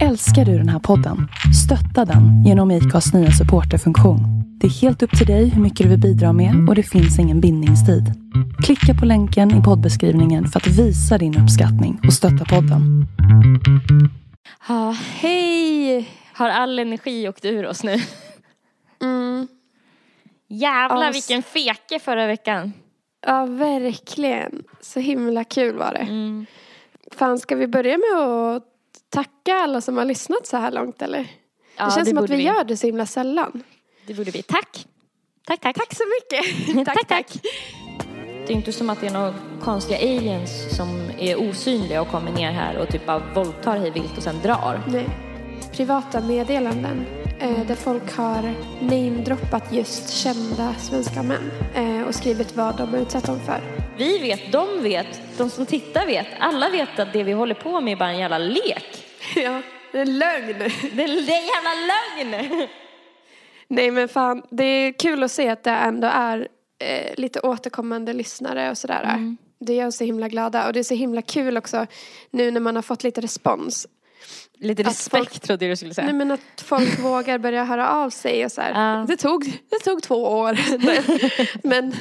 Älskar du den här podden? Stötta den genom IKAs nya supporterfunktion. Det är helt upp till dig hur mycket du vill bidra med och det finns ingen bindningstid. Klicka på länken i poddbeskrivningen för att visa din uppskattning och stötta podden. Ha, hej! Har all energi åkt ur oss nu? Mm. Jävlar Ja, s- vilken feke förra veckan. Ja, verkligen. Så himla kul var det. Mm. Fan, ska vi börja med att tacka alla som har lyssnat så här långt eller? Ja, det känns som att borde vi, gör det så himla sällan. Det borde vi. Tack! Tack, tack. Tack så mycket. tack, tack. Det är inte som att det är några konstiga aliens som är osynliga och kommer ner här och typ bara våldtar hej vilt och sen drar. Nej. Privata meddelanden eh, där folk har namedroppat just kända svenska män eh, och skrivit vad de har utsatt dem för. Vi vet, de vet, de som tittar vet. Alla vet att det vi håller på med är bara en jävla lek. ja, det är lögn. Det är, det är en jävla lögn! Nej men fan, det är kul att se att det ändå är eh, lite återkommande lyssnare och sådär. Mm. Det gör oss så himla glada och det är så himla kul också nu när man har fått lite respons. Lite respekt folk- trodde jag du skulle säga. Nej men att folk vågar börja höra av sig och så här. Ja. Det, tog, det tog två år. men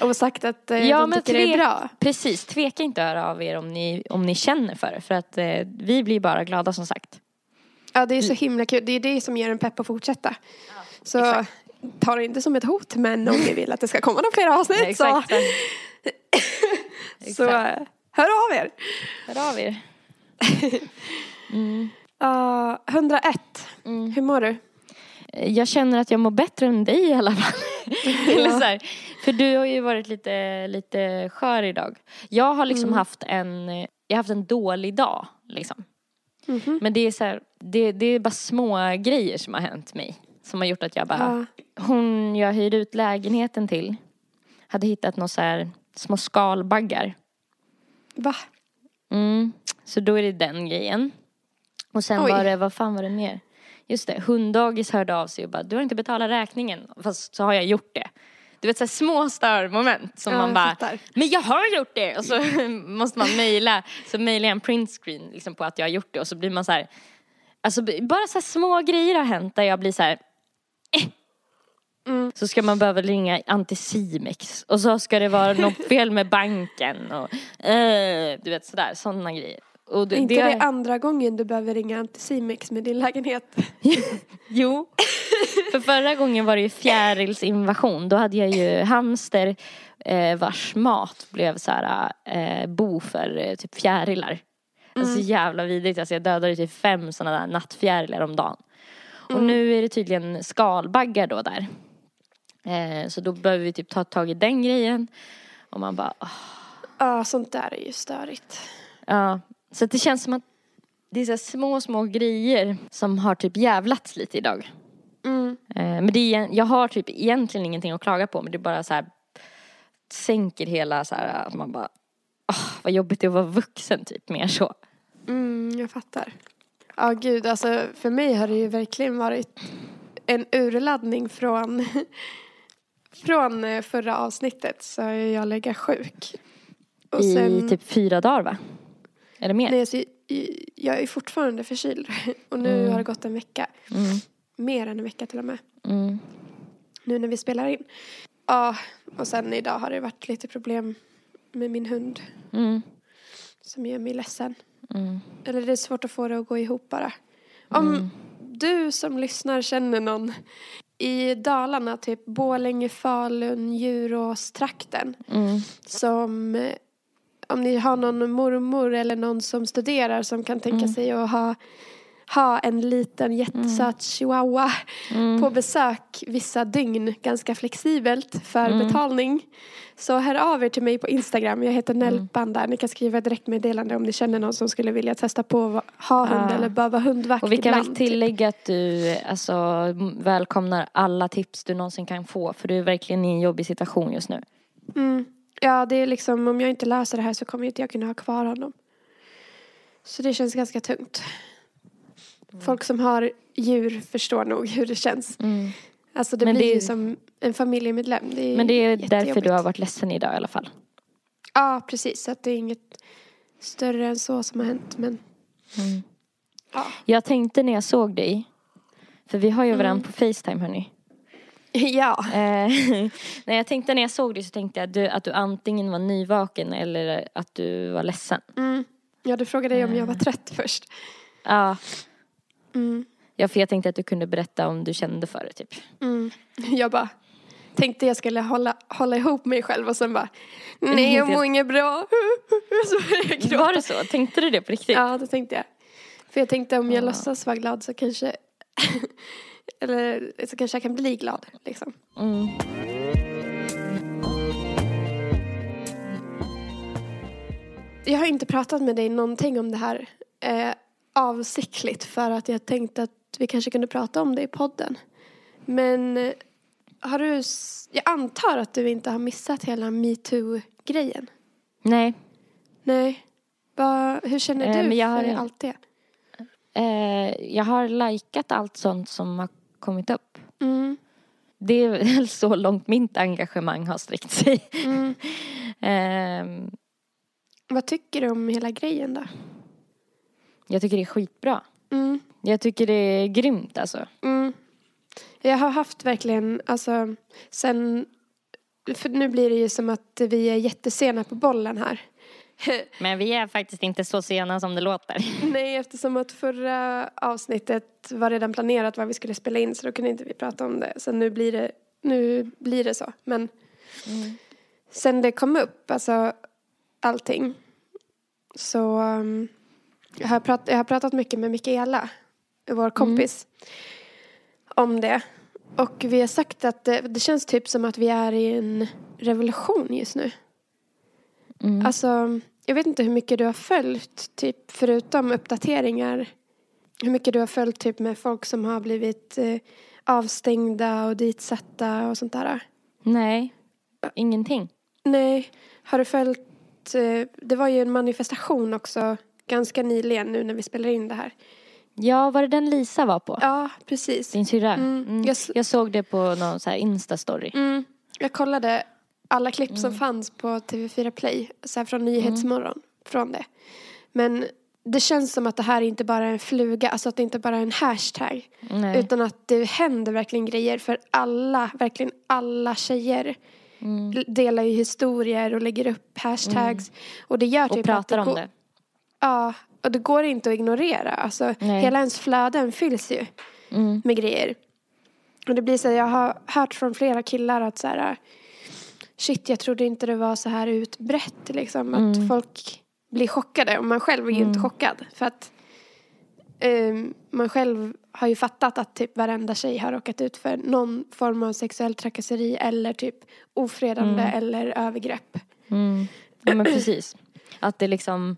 och sagt att eh, Ja, de men tycker det är bra. Precis, tveka inte att höra av er om ni, om ni känner för det. För att eh, vi blir bara glada som sagt. Ja det är så himla kul. Det är det som ger en pepp att fortsätta. så exakt. ta det inte som ett hot men om ni vill att det ska komma några fler avsnitt så, Exakt. så eh, hör av er. Hör av er. Uh, 101. Mm. Hur mår du? Jag känner att jag mår bättre än dig i alla fall. Eller så här, för du har ju varit lite, lite skör idag. Jag har liksom haft en, jag har haft en dålig dag liksom. Mhm. Men det är så här, det, det är bara små grejer som har hänt mig. Som har gjort att jag bara, Ja. hon jag hyrde ut lägenheten till hade hittat några så här små skalbaggar. Va? Mm. Så då är det den grejen. Och sen Oj. var det, vad fan var det mer? Just det, hunddagis hörde av sig och bara, du har inte betalat räkningen. Fast så har jag gjort det. Du vet så här små störmoment som Ja, man bara, fattar. men jag har gjort det! Och så måste man mejla, så mejlar jag en printscreen liksom på att jag har gjort det och så blir man så här, alltså bara så här små grejer har hänt där jag blir så här, eh. Mm. Så ska man behöva ringa Anticimex och så ska det vara något fel med banken och eh, du vet sådär, sådana grejer. Och det, inte det, det andra gången du behöver ringa Anticimex med din lägenhet. Jo. För förra gången var det ju fjärilsinvasion. Då hade jag ju hamster eh, vars mat blev så här eh, bo för eh, typ fjärilar. Alltså jävla vidrigt. Alltså jag dödade typ fem sådana där nattfjärilar om dagen. Och nu är det tydligen skalbaggar då där. Eh, så då behöver vi typ ta tag i den grejen. Och man bara, ah. Ja, sånt där är ju störigt. ja. Så det känns som att det är så små, små grejer som har typ jävlats lite idag. Eh, Men det är, jag har typ egentligen ingenting att klaga på men det är bara så här sänker hela så här att man bara åh, vad jobbigt det är att vara vuxen typ mer så. Mm, jag fattar. Ja, gud, alltså för mig har det ju verkligen varit en urladdning från, från eh, förra avsnittet så är jag lägga sjuk. Och I sen, typ fyra dagar va? Eller mer? nej, alltså, jag är fortfarande förkyld och nu Mm. har det gått en vecka. Mm, Mer än en vecka till och med. mm, Nu när vi spelar in. Ja, och sen idag har det varit lite problem med min hund mm, som gör mig ledsen. mm. Eller det är svårt att få det att gå ihop bara. Om du som lyssnar känner någon i Dalarna, typ Borlänge, Falun, Djurås-trakten Mm. som eh, om ni har någon mormor eller någon som studerar som kan tänka sig att ha, ha en liten jättesöt chihuahua på besök vissa dygn ganska flexibelt för betalning. Så hör av er till mig på Instagram. Jag heter Nelpan där. Ni kan skriva ett direktmeddelande om ni känner någon som skulle vilja testa på att ha hund Ja. eller behöva hundvakt Och vi kan väl ibland. typ. tillägga att du alltså, välkomnar alla tips du någonsin kan få för du är verkligen i en jobbig situation just nu. Mm. Ja, det är liksom om jag inte löser det här så kommer inte jag kunna ha kvar honom. Så det känns ganska tungt. Mm. Folk som har djur förstår nog hur det känns. Mm. Alltså det Men blir det ju som en familjemedlem. Det Men det är därför du har varit ledsen idag i alla fall. Ja, precis. Så att det är inget större än så som har hänt. Men Mm. Ja. Jag tänkte när jag såg dig, för vi har ju varandra på Facetime hörni. Ja. Eh, när jag tänkte när jag såg dig så tänkte jag att du, att du antingen var nyvaken eller att du var ledsen. Mm. Ja, du frågade ju om jag var trött först. Ja, Mm. ja, för jag tänkte att du kunde berätta om du kände för det typ. Mm. Jag bara tänkte jag skulle hålla, hålla ihop mig själv och sen bara nej jag mår inget bra. Så jag. Var det så? Tänkte du det på riktigt? Ja, det tänkte jag. För jag tänkte om jag Ja. låtsas vara glad så kanske eller så kanske jag kan bli glad liksom. Mm. Jag har inte pratat med dig någonting om det här eh, avsiktligt för att jag tänkte att vi kanske kunde prata om det i podden. Men eh, har du, jag antar att du inte har missat hela metoo-grejen? Nej, Nej. Va, hur känner Eh, du men jag har för allt det? eh, jag har likat allt sånt som har kommit upp. Mm, Det är väl så långt mitt engagemang har sträckt sig. mm. Ehm, Vad tycker du om hela grejen då? Jag tycker det är skitbra. Mm, Jag tycker det är grymt alltså. mm. Jag har haft verkligen, alltså, sen, för nu blir det ju som att vi är jättesena på bollen här. Men vi är faktiskt inte så sena som det låter. Nej, eftersom att förra avsnittet var redan planerat vad vi skulle spela in så då kunde inte vi prata om det. Så nu blir det, nu blir det så. Men sen det kom upp, alltså allting, så um, jag, har prat, jag har pratat mycket med Mikaela, vår kompis, om det. Och vi har sagt att det, det känns typ som att vi är i en revolution just nu. Mm. Alltså, jag vet inte hur mycket du har följt, typ förutom uppdateringar. Hur mycket du har följt typ med folk som har blivit eh, avstängda och ditsatta och sånt där. Nej, ingenting. Nej, har du följt, eh, det var ju en manifestation också ganska nyligen nu när vi spelar in det här. Ja, var det den Lisa var på? Ja, precis. Din syrra? Mm, Mm. jag Jag såg det på någon så här Insta-story. Mm, jag kollade alla klipp som fanns på TV4 Play, så här från Nyhetsmorgon, från det. Men det känns som att det här inte bara är en fluga, alltså att det inte bara är en hashtag. Nej. Utan att det händer verkligen grejer för alla, verkligen alla tjejer. Mm. Delar ju historier och lägger upp hashtags. Och det gör typ Och pratar att om går- det. Ja, och det går inte att ignorera. Alltså, Nej. hela ens flöden fylls ju Mm. med grejer. Och det blir så, jag har hört från flera killar att så här, shit jag trodde inte det var så här utbrett liksom. Att Mm. folk blir chockade och man själv är ju inte chockad. För att ehm, man själv har ju fattat att typ varenda tjej har råkat ut för någon form av sexuell trakasseri eller typ ofredande eller övergrepp. Mm. Ja men precis. Att det liksom,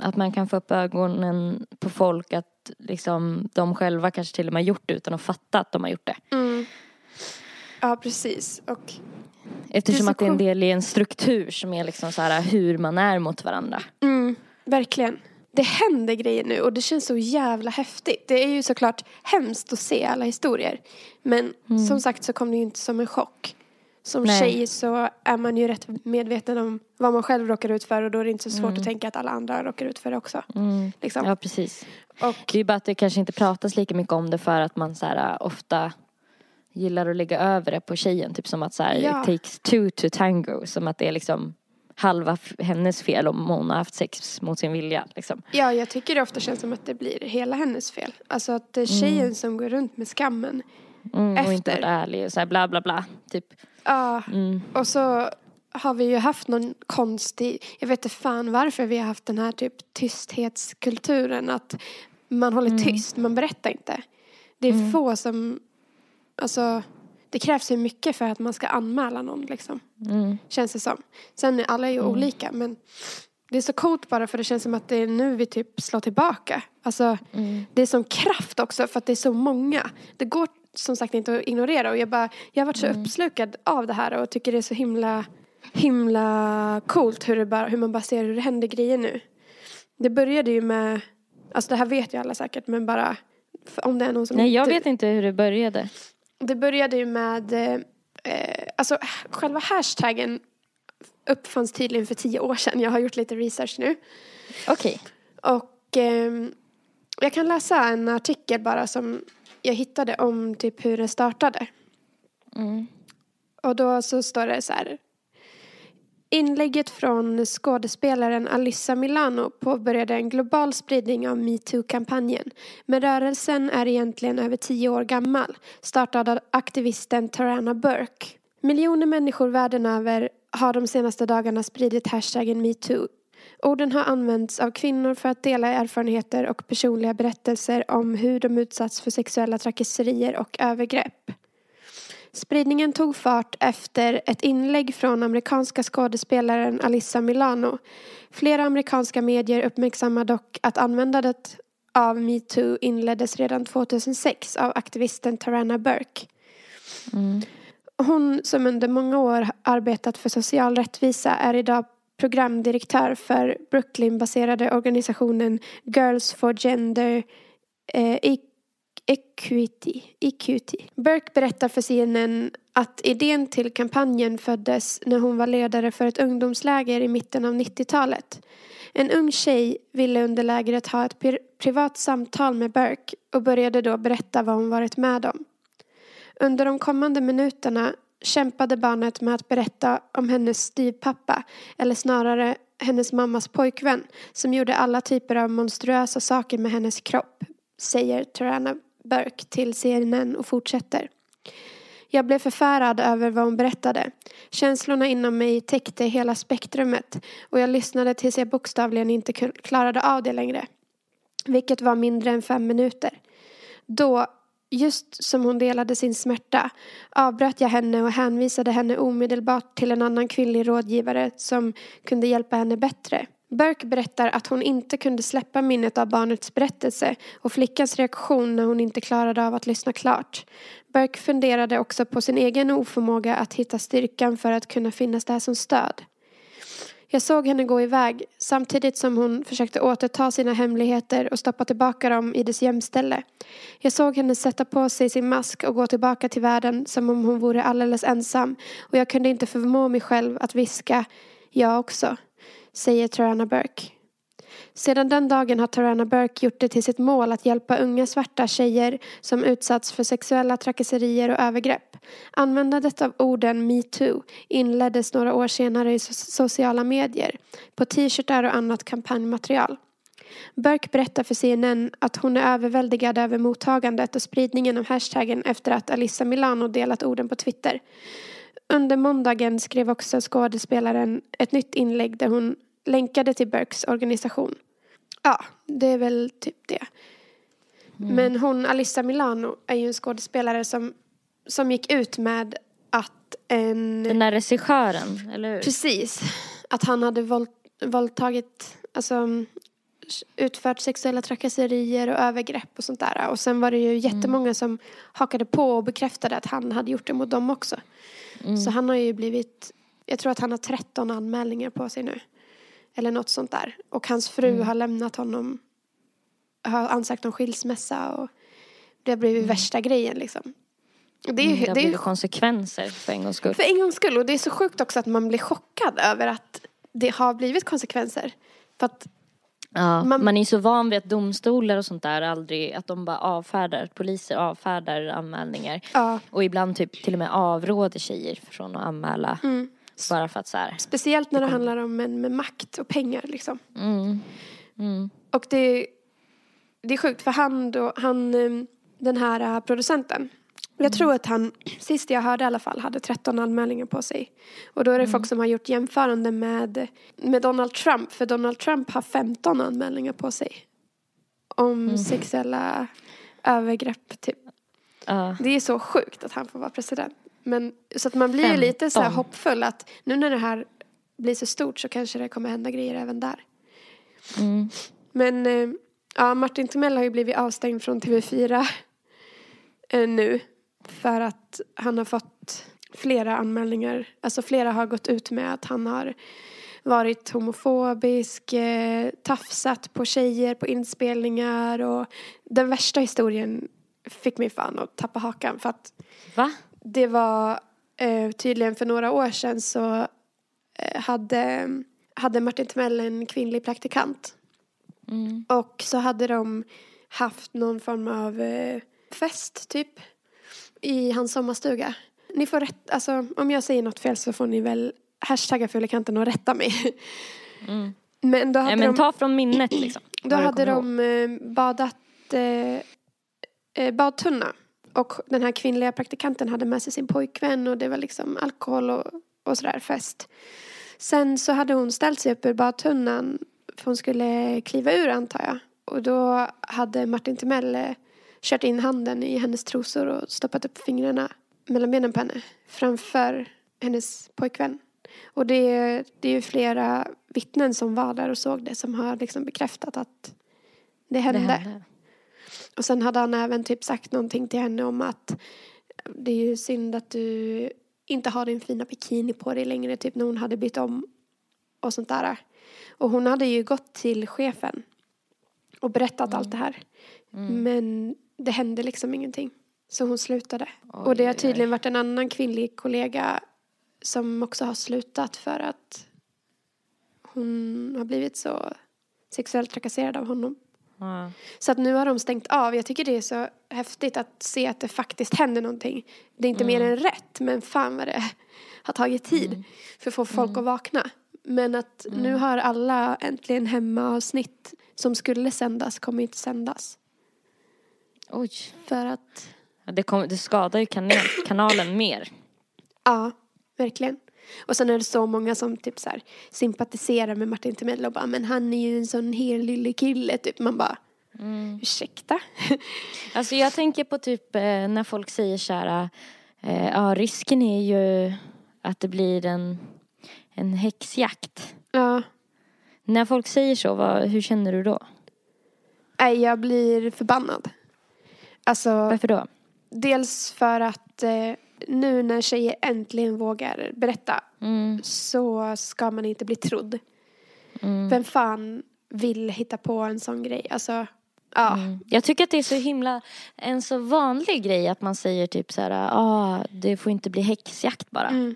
att man kan få upp ögonen på folk att liksom de själva kanske till och med gjort det utan att fatta att de har gjort det. Mm. Ja, precis. Och Eftersom att det är en del i en struktur som är liksom så här hur man är mot varandra. Mm, verkligen. Det händer grejer nu och det känns så jävla häftigt. Det är ju såklart hemskt att se alla historier. Men som sagt så kom det ju inte som en chock. Som Nej. tjej så är man ju rätt medveten om vad man själv råkar ut för och då är det inte så svårt att tänka att alla andra råkar ut för det också. Mm. Liksom. Ja precis. Och Det är ju bara att det kanske inte pratas lika mycket om det för att man så här ofta gillar att lägga över det på tjejen. Typ som att så här, Ja. it takes two to tango. Som att det är liksom halva hennes fel om hon har haft sex mot sin vilja. Liksom. ja, jag tycker det ofta känns som att det blir hela hennes fel. Alltså att det är tjejen som går runt med skammen. Mm, och inte Efter. varit ärlig och så här bla bla bla. Typ. Ja, Mm. och så har vi ju haft någon konstig, jag vet inte fan varför vi har haft den här typ tysthetskulturen att man håller Mm. tyst, man berättar inte. Det är få som, alltså det krävs ju mycket för att man ska anmäla någon liksom, Mm. känns det som. Sen är alla ju olika men det är så coolt bara för det känns som att det är nu vi typ slår tillbaka. Alltså Mm. det är som kraft också för att det är så många. Det går som sagt inte att ignorera och jag bara, jag har varit så uppslukad av det här och tycker det är så himla, himla coolt hur, det bara, hur man bara ser hur det händer grejer nu. Det började ju med, alltså det här vet ju alla säkert men bara om det är någon som Nej jag inte- vet inte hur det började. det började ju med, eh, alltså själva hashtaggen uppfanns tydligen för tio år sedan. Jag har gjort lite research nu. Okej. Och ehm, jag kan läsa en artikel bara som jag hittade om typ hur det startade. Mm. Och då så står det så här. Inlägget från skådespelaren Alyssa Milano påbörjade en global spridning av metoo-kampanjen. Men rörelsen är egentligen över tio år gammal, startad av aktivisten Tarana Burke. Miljoner människor världen över har de senaste dagarna spridit hashtaggen metoo. Orden har använts av kvinnor för att dela erfarenheter och personliga berättelser om hur de utsatts för sexuella trakasserier och övergrepp. Spridningen tog fart efter ett inlägg från amerikanska skådespelaren Alyssa Milano. Flera amerikanska medier uppmärksammar dock att användandet av metoo inleddes redan 2006 av aktivisten Tarana Burke. Hon som under många år arbetat för social rättvisa är idag programdirektör för Brooklyn-baserade organisationen Girls for Gender eh, e- Equity, Equity. Burke berättar för CNN att idén till kampanjen föddes när hon var ledare för ett ungdomsläger i mitten av 90-talet. En ung tjej ville under lägret ha ett privat samtal med Burke och började då berätta vad hon varit med om. Under de kommande minuterna kämpade barnet med att berätta om hennes styvpappa, eller snarare hennes mammas pojkvän, som gjorde alla typer av monstruösa saker med hennes kropp, säger Tarana Burke till CNN och fortsätter. Jag blev förfärad över vad hon berättade. Känslorna inom mig täckte hela spektrumet och jag lyssnade tills jag bokstavligen inte klarade av det längre. Vilket var mindre än fem minuter. Då, just som hon delade sin smärta, avbröt jag henne och hänvisade henne omedelbart till en annan kvinnlig rådgivare som kunde hjälpa henne bättre. Burke berättar att hon inte kunde släppa minnet av barnets berättelse och flickans reaktion när hon inte klarade av att lyssna klart. Burke funderade också på sin egen oförmåga att hitta styrkan för att kunna finnas där som stöd. Jag såg henne gå iväg samtidigt som hon försökte återta sina hemligheter och stoppa tillbaka dem i dess gömställe. Jag såg henne sätta på sig sin mask och gå tillbaka till världen som om hon vore alldeles ensam och jag kunde inte förmå mig själv att viska jag också, säger Tarana Burke. Sedan den dagen har Tarana Burke gjort det till sitt mål att hjälpa unga svarta tjejer som utsatts för sexuella trakasserier och övergrepp. Användandet av orden metoo inleddes några år senare i sociala medier, på t-shirtar och annat kampanjmaterial. Burke berättar för CNN att hon är överväldigad över mottagandet och spridningen av hashtaggen efter att Alissa Milano delat orden på Twitter. Under måndagen skrev också skådespelaren ett nytt inlägg där hon länkade till Burkes organisation. Ja, det är väl typ det. Men hon, Alyssa Milano, är ju en skådespelare som, som gick ut med att en... Den där regissören, eller hur? Precis. Att han hade våld, våldtagit, alltså utfört sexuella trakasserier och övergrepp och sånt där. Och sen var det ju jättemånga som hakade på och bekräftade att han hade gjort det mot dem också. Så han har ju blivit, jag tror att han har 13 anmälningar på sig nu. Eller något sånt där. Och hans fru har lämnat honom, har ansökt om skilsmässa och det har blivit värsta grejen liksom. Det är, Mm, det det är konsekvenser för en gångs skull. för en gångs skull. Och det är så sjukt också att man blir chockad över att det har blivit konsekvenser. För att, Ja, Man- man, är så van vid att domstolar och sånt där aldrig, att de bara avfärdar, att poliser avfärdar anmälningar. ja, Och ibland typ till och med avråder tjejer från att anmäla. Mm. Bara för att så här. speciellt när det handlar om män med makt och pengar liksom. Mm, mm, Och det, det är sjukt för han då, han, eh, den här eh, producenten. Jag tror att han, sist jag hörde i alla fall, hade 13 anmälningar på sig. Och då är det folk som har gjort jämförande med, med Donald Trump. För Donald Trump har 15 anmälningar på sig. Om sexuella övergrepp typ. ja. Det är så sjukt att han får vara president. Men, så att man blir ju lite så här 15. hoppfull att nu när det här blir så stort så kanske det kommer hända grejer även där. Mm. Men eh, ja, Martin Timell har ju blivit avstängd från TV4 eh, nu. För att han har fått flera anmälningar. Alltså flera har gått ut med att han har varit homofobisk, eh, tafsat på tjejer på inspelningar och den värsta historien fick mig fan att tappa hakan för att Va? Det var eh, tydligen för några år sedan så eh, hade, hade Martin Timell en kvinnlig praktikant. Mm. Och så hade de haft någon form av eh, fest typ i hans sommarstuga. Ni får rätt, alltså om jag säger något fel så får ni väl hashtagga Fulekanten och rätta mig. Mm. Men då hade Nej, men de, ta från minnet liksom. då hade de eh, badat eh, eh, badtunna. Och den här kvinnliga praktikanten hade med sig sin pojkvän och det var liksom alkohol och, och sådär fest. Sen så hade hon ställt sig upp ur badtunnan för hon skulle kliva ur antar jag. Och då hade Martin Timell eh, kört in handen i hennes trosor och stoppat upp fingrarna mellan benen på henne framför hennes pojkvän. Och det, det är ju flera vittnen som var där och såg det som har liksom bekräftat att det hände. Det hände. Och sen hade han även typ sagt någonting till henne om att det är ju synd att du inte har din fina bikini på dig längre, typ när hon hade bytt om och sånt där. Och hon hade ju gått till chefen och berättat allt det här. Men det hände liksom ingenting. Så hon slutade. och det har oj, tydligen varit en annan kvinnlig kollega som också har slutat för att hon har blivit så sexuellt trakasserad av honom. Så att nu har de stängt av. Jag tycker det är så häftigt att se att det faktiskt händer någonting. Det är inte mer än rätt, men fan vad det har tagit tid för att få folk att vakna. Men att nu har alla äntligen hemmaavsnitt som skulle sändas kommer inte sändas. Oj. För att, Ja, Det, kom, det skadar ju kanal, kanalen mer. ja, verkligen. Och sen är det så många som typ så här sympatiserar med Martin Timell och bara, men han är ju en sån hel lille kille, typ. Man bara, ursäkta? Alltså jag tänker på typ eh, när folk säger så här, eh, ja risken är ju att det blir en, en häxjakt. ja. När folk säger så, vad, hur känner du då? Nej, jag blir förbannad. Alltså, Varför då? dels för att eh, nu när tjejer äntligen vågar berätta Mm, så ska man inte bli trodd. mm, Vem fan vill hitta på en sån grej? Alltså, ja. mm. Jag tycker att det är så himla, en så vanlig grej att man säger typ så här, ah, det får inte bli häxjakt bara. Mm.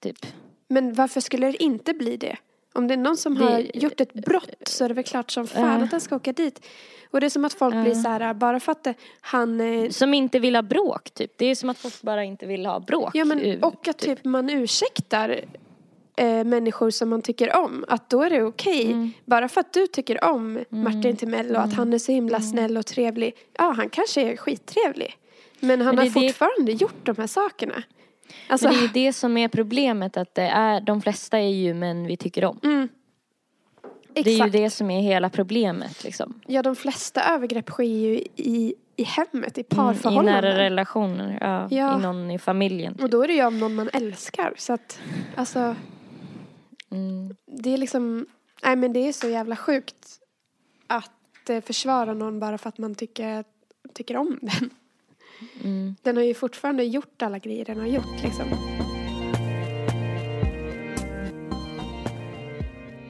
Typ. Men varför skulle det inte bli det? Om det är någon som Det- har gjort ett brott så är det väl klart som fan Ja. att den ska åka dit. Och det är som att folk blir så här, bara för att han... eh, Som inte vill ha bråk typ. Det är som att folk bara inte vill ha bråk. Ja men och att typ man ursäktar eh, människor som man tycker om. Att då är det okej. Mm. Bara för att du tycker om Martin Timell och att han är så himla Mm. snäll och trevlig. Ja han kanske är skittrevlig. Men han Men har är det- fortfarande gjort de här sakerna. Alltså, Men det är ju det som är problemet att det är, de flesta är ju män vi tycker om. mm. Det är ju det som är hela problemet liksom. Ja de flesta övergrepp sker ju i, i hemmet, i Mm, I parförhållanden. nära relationer, ja, Ja. I någon i familjen. och då är det ju om någon man älskar. Så att alltså Mm. det är liksom, nej men det är så jävla sjukt att eh, försvara någon bara för att man tycker, tycker om den. Mm. Den har ju fortfarande gjort alla grejer den har gjort liksom.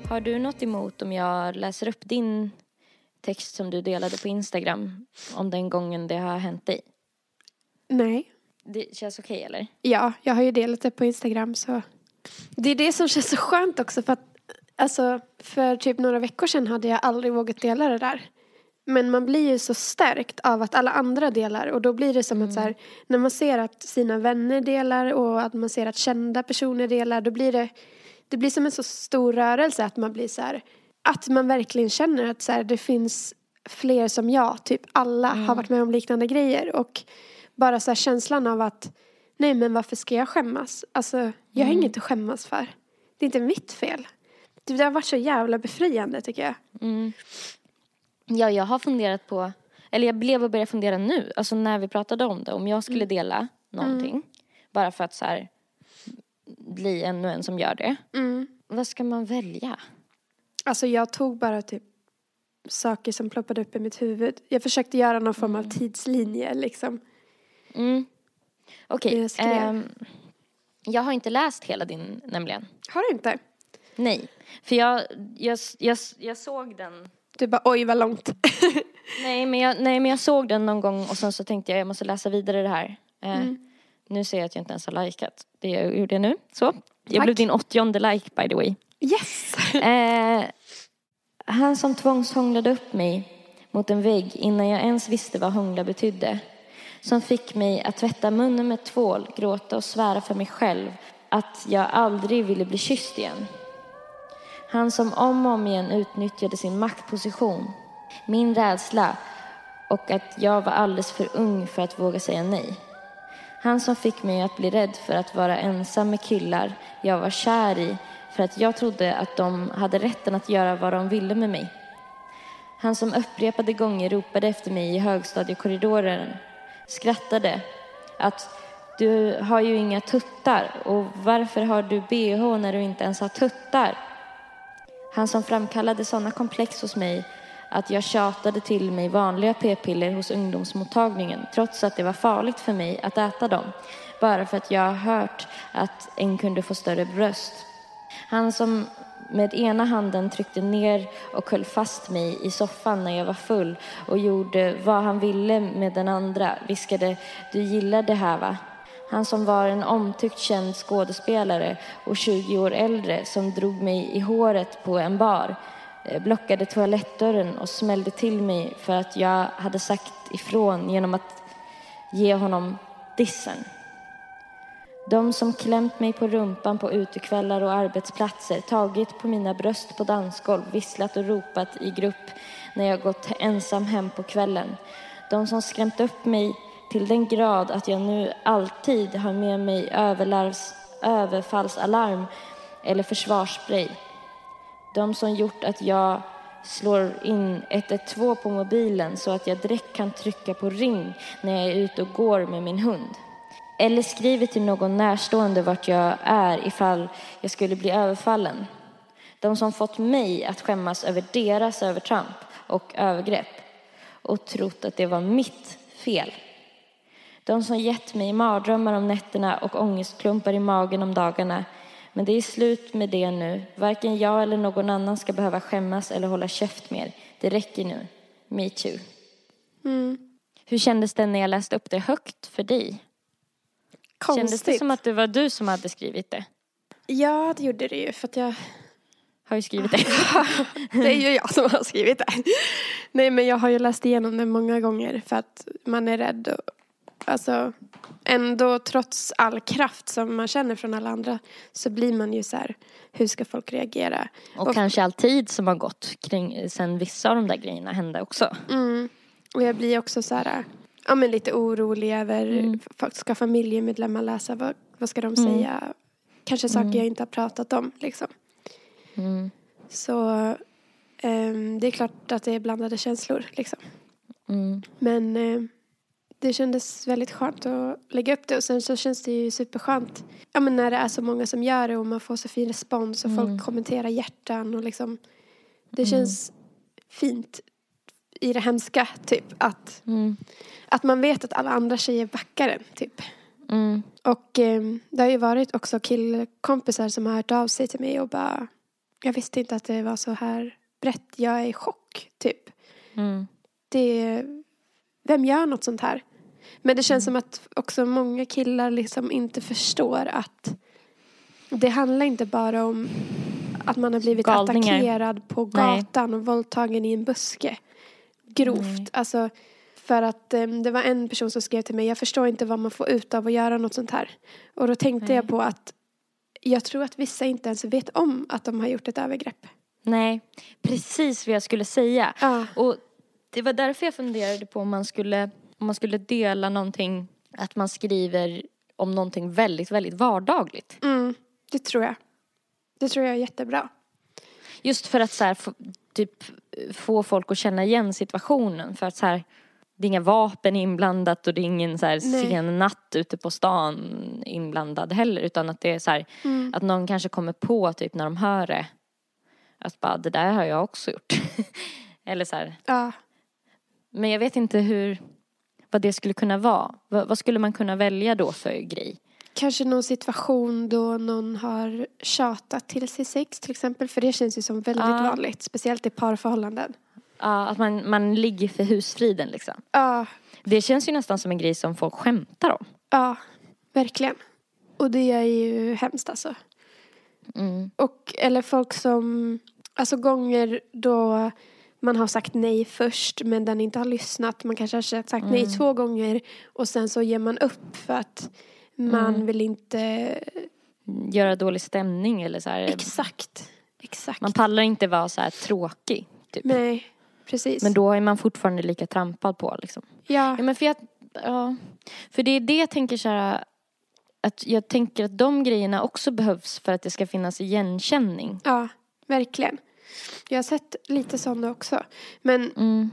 Har du något emot om jag läser upp din text som du delade på Instagram om den gången det har hänt dig? Nej. Det känns okej eller? Ja, jag har ju delat det på Instagram så. Det är det som känns så skönt också för att alltså för typ några veckor sedan hade jag aldrig vågat dela det där. Men man blir ju så stärkt av att alla andra delar och då blir det som att så här, när man ser att sina vänner delar och att man ser att kända personer delar då blir det det blir som en så stor rörelse att man blir så här att man verkligen känner att så här, det finns fler som jag, typ alla har varit med om liknande grejer och bara så här känslan av att nej men varför ska jag skämmas? Alltså jag har inget att skämmas för. Det är inte mitt fel. Det det har varit så jävla befriande tycker jag. Mm. Ja, jag har funderat på, eller jag blev och började fundera nu, alltså när vi pratade om det, om jag skulle dela någonting, bara för att så här bli ännu en som gör det. Vad ska man välja? Alltså jag tog bara typ saker som ploppade upp i mitt huvud. Jag försökte göra någon form av tidslinje liksom. Mm. Okej, Jag skrev. ehm, jag har inte läst hela din nämligen. Har du inte? Nej, för jag, jag, jag, jag såg den Du bara oj vad långt. Nej men, jag, nej men jag såg den någon gång och sen så tänkte jag jag måste läsa vidare det här. Eh, Nu ser jag att jag inte ens har likat det jag gjorde nu. Så. Jag Tack. blev din åttionde like by the way. Yes! Eh, han som tvångshånglade upp mig mot en vägg innan jag ens visste vad hångla betydde. Som fick mig att tvätta munnen med tvål, gråta och svära för mig själv att jag aldrig ville bli kysst igen. Han som om och om igen utnyttjade sin maktposition, min rädsla och att jag var alldeles för ung för att våga säga nej. Han som fick mig att bli rädd för att vara ensam med killar jag var kär i för att jag trodde att de hade rätten att göra vad de ville med mig. Han som upprepade gånger ropade efter mig i högstadiekorridoren, skrattade att du har ju inga tuttar och varför har du bh när du inte ens har tuttar? Han som framkallade sådana komplex hos mig att jag tjatade till mig vanliga p-piller hos ungdomsmottagningen trots att det var farligt för mig att äta dem. Bara för att jag har hört att en kunde få större bröst. Han som med ena handen tryckte ner och höll fast mig i soffan när jag var full och gjorde vad han ville med den andra viskade du gillar det här va? Han som var en omtyckt känd skådespelare och 20 år äldre som drog mig i håret på en bar eh, blockade toalettdörren och smällde till mig för att jag hade sagt ifrån genom att ge honom dissen. De som klämt mig på rumpan på utekvällar och arbetsplatser, tagit på mina bröst på dansgolv, visslat och ropat i grupp när jag gått ensam hem på kvällen. De som skrämt upp mig till den grad att jag nu alltid har med mig överlarvs, överfallsalarm eller försvarsspray. De som gjort att jag slår in 112 på mobilen så att jag direkt kan trycka på ring när jag är ute och går med min hund. Eller skriver till någon närstående vart jag är ifall jag skulle bli överfallen. De som fått mig att skämmas över deras övertramp och övergrepp och trott att det var mitt fel. De som gett mig mardrömmar om nätterna och ångestklumpar i magen om dagarna men det är slut med det nu. Varken jag eller någon annan ska behöva skämmas eller hålla käft mer. Det räcker nu. Me too. Mm. Hur kändes det när jag läste upp det högt för dig? Konstigt. Kändes det som att det var du som hade skrivit det? Ja, det gjorde det ju för att jag... Har ju skrivit det. det är ju jag som har skrivit det. Nej, men jag har ju läst igenom det många gånger för att man är rädd. Alltså, ändå trots all kraft som man känner från alla andra så blir man ju så här, hur ska folk reagera? Och, och kanske all tid som har gått kring sen vissa av de där grejerna hände också. Mm. Och jag blir också så här, ja men lite orolig över, mm. ska familjemedlemmar läsa, vad, vad ska de mm. säga? Kanske saker mm. jag inte har pratat om liksom. Mm. Så um, det är klart att det är blandade känslor liksom. Mm. Men uh, det kändes väldigt skönt att lägga upp det och sen så känns det ju superskönt ja, men när det är så många som gör det och man får så fin respons och mm. folk kommenterar hjärtan och liksom det mm. känns fint i det hemska typ att, mm. att man vet att alla andra tjejer backar en typ. Mm. Och eh, det har ju varit också killkompisar som har hört av sig till mig och bara jag visste inte att det var så här brett, jag är i chock typ. Mm. Det, vem gör något sånt här? Men det känns som att också många killar liksom inte förstår att det handlar inte bara om att man har blivit Galningar. attackerad på gatan Nej. och våldtagen i en buske. Grovt. Nej. Alltså, för att um, det var en person som skrev till mig, jag förstår inte vad man får ut av att göra något sånt här. Och då tänkte Nej. jag på att jag tror att vissa inte ens vet om att de har gjort ett övergrepp. Nej, precis vad jag skulle säga. Ja. Och det var därför jag funderade på om man skulle om man skulle dela någonting, att man skriver om någonting väldigt, väldigt vardagligt. Mm, det tror jag. Det tror jag är jättebra. Just för att så här, typ, få folk att känna igen situationen. För att så här, det är inga vapen inblandat och det är ingen så här sen natt ute på stan inblandad heller. Utan att det är så här, mm. att någon kanske kommer på typ när de hör det. Att bara, det där har jag också gjort. Eller så här. Ja. Men jag vet inte hur, vad det skulle kunna vara. Vad, vad skulle man kunna välja då för grej? Kanske någon situation då någon har tjatat till sig sex till exempel. För det känns ju som väldigt ah. vanligt. Speciellt i parförhållanden. Ja, att man, man ligger för husfriden liksom. Ja. Det känns ju nästan som en grej som folk skämtar om. Ja, verkligen. Och det är ju hemskt alltså. Mm. Och, eller folk som, alltså gånger då man har sagt nej först men den inte har lyssnat. Man kanske har sagt nej två gånger och sen så ger man upp för att man vill inte... Göra dålig stämning eller så här. Exakt. Exakt. Man pallar inte vara så här tråkig. Typ. Nej, precis. Men då är man fortfarande lika trampad på liksom. Ja. Ja men för jag, ja. För det är det jag tänker så här. Att jag tänker att de grejerna också behövs för att det ska finnas igenkänning. Ja, verkligen. Jag har sett lite sådana också. Men Mm.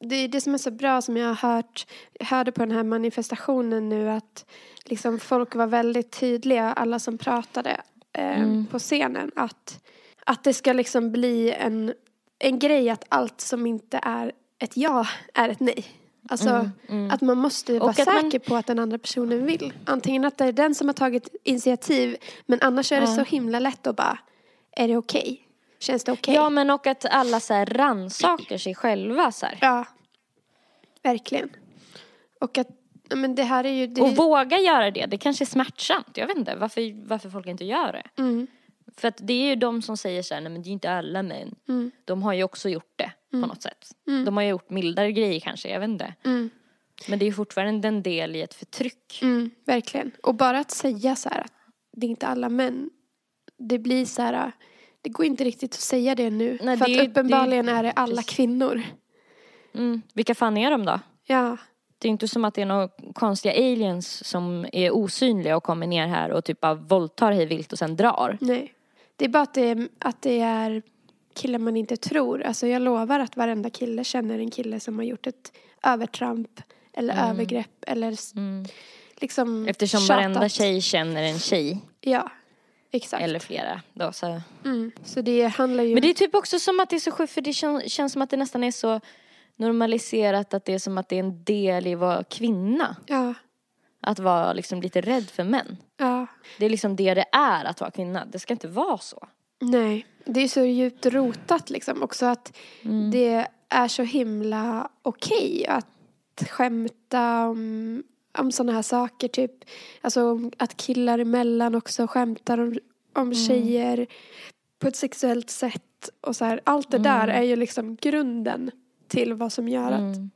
det är det som är så bra som jag har hört, jag hörde på den här manifestationen nu att liksom folk var väldigt tydliga, alla som pratade eh, Mm. på scenen, att, att det ska liksom bli en, en grej att allt som inte är ett ja är ett nej. Alltså att man måste vara Mm, man- säker på att den andra personen vill. Antingen att det är den som har tagit initiativ men annars är det så himla lätt att bara, är det okej? Känns det okej? Ja men och att alla så här rannsakar sig själva så här. Ja, verkligen. Och att, men det här är ju... Det, Och våga göra det. Det kanske är smärtsamt. Jag vet inte varför, varför folk inte gör det. mm, För att det är ju de som säger så här, nej men det är inte alla män. mm, De har ju också gjort det på något sätt. De har ju gjort mildare grejer kanske, jag vet inte. mm, Men det är ju fortfarande en del i ett förtryck. mm, verkligen. Och bara att säga så här att det är inte alla män. Det blir så här, det går inte riktigt att säga det nu. Nej, för det att är- uppenbarligen det- är det alla precis. kvinnor. Mm. Vilka fan är de då? Ja, Det är inte som att det är några konstiga aliens som är osynliga och kommer ner här och typ bara våldtar hej vilt och sen drar. nej. Det är bara att det är, att det är killar man inte tror. Alltså jag lovar att varenda kille känner en kille som har gjort ett övertramp eller övergrepp eller Mm. liksom Eftersom tjatat. varenda tjej känner en tjej. Ja, exakt. Eller flera. Då, så. Mm. Så det handlar ju... Men det är typ också som att det är så sjukt för det kän, känns som att det nästan är så normaliserat att det är som att det är en del i att vara kvinna. Ja, Att vara liksom lite rädd för män. ja. Det är liksom det det är att vara kvinna. Det ska inte vara så. Nej, det är så djupt rotat liksom också att Mm. det är så himla okej att skämta om, om sådana här saker typ. Alltså att killar emellan också skämtar om, om Mm. tjejer på ett sexuellt sätt och så här. Allt det där är ju liksom grunden till vad som gör att Mm.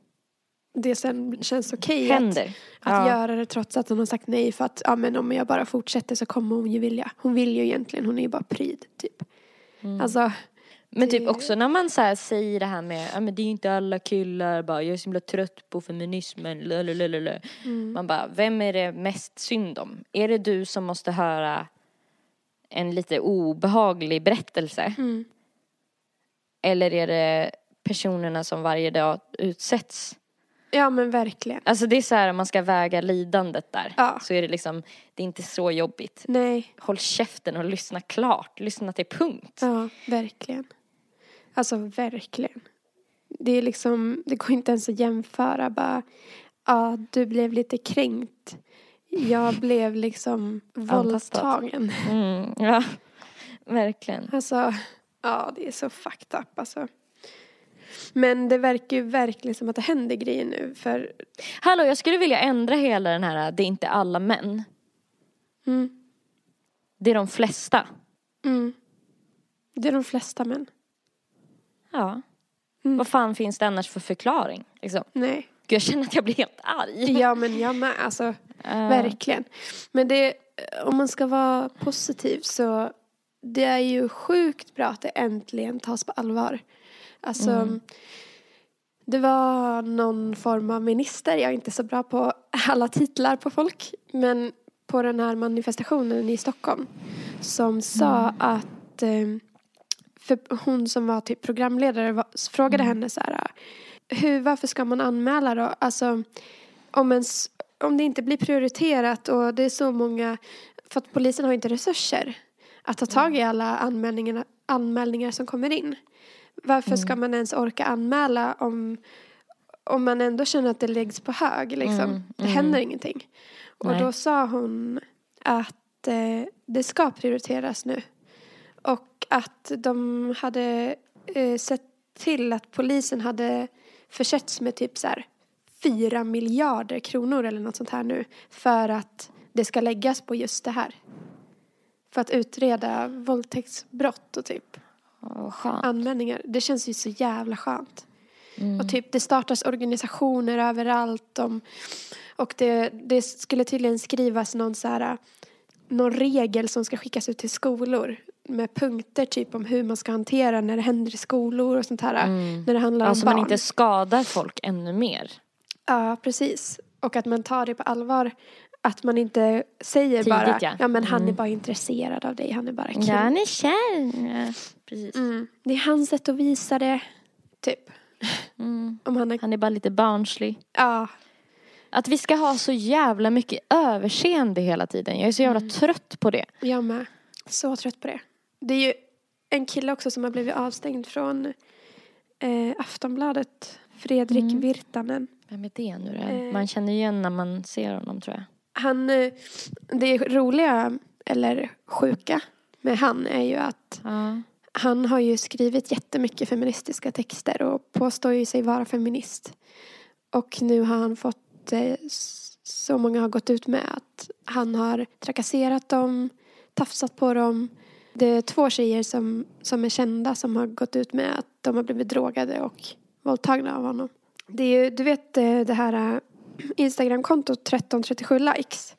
det sen känns okej att, Händer. att Ja. göra det trots att hon har sagt nej för att ja men om jag bara fortsätter så kommer hon ju vilja. Hon vill ju egentligen, hon är ju bara pryd typ. Mm. Alltså, Men typ också när man så säger det här med, ja men det är inte alla killar, bara jag är så himla trött på feminismen, lalalala. Mm. Man bara, vem är det mest synd om? Är det du som måste höra en lite obehaglig berättelse? mm, Eller är det personerna som varje dag utsätts? ja men verkligen. Alltså det är så här, om man ska väga lidandet där, Ja. så är det liksom, det är inte så jobbigt. Nej, Håll käften och lyssna klart, lyssna till punkt. ja verkligen. Alltså verkligen. Det är liksom, det går inte ens att jämföra bara, ja du blev lite kränkt. Jag blev liksom våldtagen. Mm, ja, verkligen. Alltså, ja det är så fucked up alltså. Men det verkar ju verkligen som att det händer grejer nu för, Hallå, jag skulle vilja ändra hela den här, det är inte alla män. mm, Det är de flesta. mm. Det är de flesta män. Ja. Mm. Vad fan finns det annars för förklaring? Liksom? Nej. Gud, jag känner att jag blir helt arg. Ja men jag med alltså. Eh, Verkligen. Men det, om man ska vara positiv så det är ju sjukt bra att det äntligen tas på allvar. Alltså det var någon form av minister, jag är inte så bra på alla titlar på folk, men på den här manifestationen i Stockholm som sa att eh, för hon som var typ programledare var, frågade henne så här hur, varför ska man anmäla då? Alltså om, ens, om det inte blir prioriterat och det är så många, för att polisen har inte resurser att ta tag i alla anmälningar, anmälningar som kommer in. Varför ska man ens orka anmäla om, om man ändå känner att det läggs på hög liksom? Mm, Det mm. händer ingenting. Och Nej. då sa hon att eh, det ska prioriteras nu. Och att de hade eh, sett till att polisen hade försetts med typ så här fyra miljarder kronor eller något sånt här nu. För att det ska läggas på just det här. För att utreda våldtäktsbrott och typ. skönt. användningar. Det känns ju så jävla skönt. Mm. Och typ det startas organisationer överallt om, och det, det skulle tydligen skrivas någon så här någon regel som ska skickas ut till skolor med punkter typ om hur man ska hantera när det händer i skolor och sånt här. Mm. När det handlar Ja, om barn. man inte skadar folk ännu mer. Ja, precis. Och att man tar det på allvar. Att man inte säger Tidigt, bara, ja. ja men han är Mm. bara intresserad av dig, han är bara kul. Ja, han är kär. Precis. Mm. Det är hans sätt att visa det, typ. Mm. Om han är, Han är bara lite barnslig. ja, Att vi ska ha så jävla mycket överseende hela tiden. Jag är så jävla Mm. trött på det. jag med. Så trött på det. Det är ju en kille också som har blivit avstängd från eh, Aftonbladet. Fredrik Mm. Virtanen. Vem är det nu då? Eh. Man känner igen när man ser honom tror jag. Han, eh, det roliga, eller sjuka, med han är ju att Ja. Han har ju skrivit jättemycket feministiska texter och påstår ju sig vara feminist. Och nu har han fått, eh, så många har gått ut med att han har trakasserat dem, tafsat på dem. Det är två tjejer som, som är kända som har gått ut med att de har blivit drogade och våldtagna av honom. Det är ju, du vet eh, det här eh, Instagramkontot 1337 likes.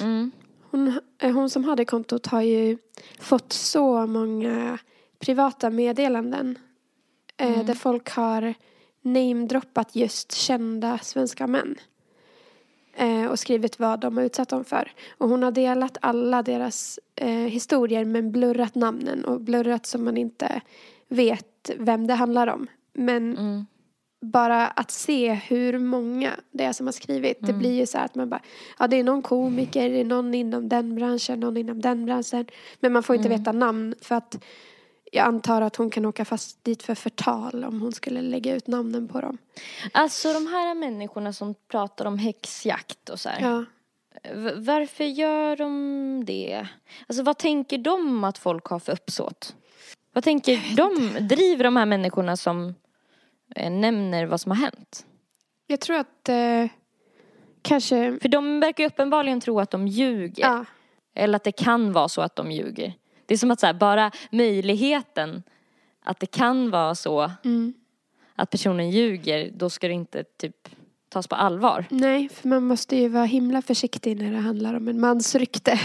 Mm. Hon, eh, hon som hade kontot har ju fått så många privata meddelanden. Mm. Där folk har namedroppat just kända svenska män. Eh, och skrivit vad de har utsatt dem för. Och hon har delat alla deras eh, historier men blurrat namnen. Och blurrat så man inte vet vem det handlar om. Men Mm. bara att se hur många det är som har skrivit. Det Mm. blir ju så här att man bara, ja det är någon komiker, det är någon inom den branschen, någon inom den branschen. Men man får inte Mm. veta namn för att jag antar att hon kan åka fast dit för förtal om hon skulle lägga ut namnen på dem. Alltså de här människorna som pratar om häxjakt och så här. Ja. Varför gör de det? Alltså vad tänker de att folk har för uppsåt? Vad tänker de? Driver de här människorna som eh, nämner vad som har hänt? Jag tror att eh, kanske, För de verkar ju uppenbarligen tro att de ljuger. ja, Eller att det kan vara så att de ljuger. Det är som att så här, bara möjligheten att det kan vara så mm. att personen ljuger, då ska det inte typ tas på allvar. nej för man måste ju vara himla försiktig när det handlar om en mans rykte.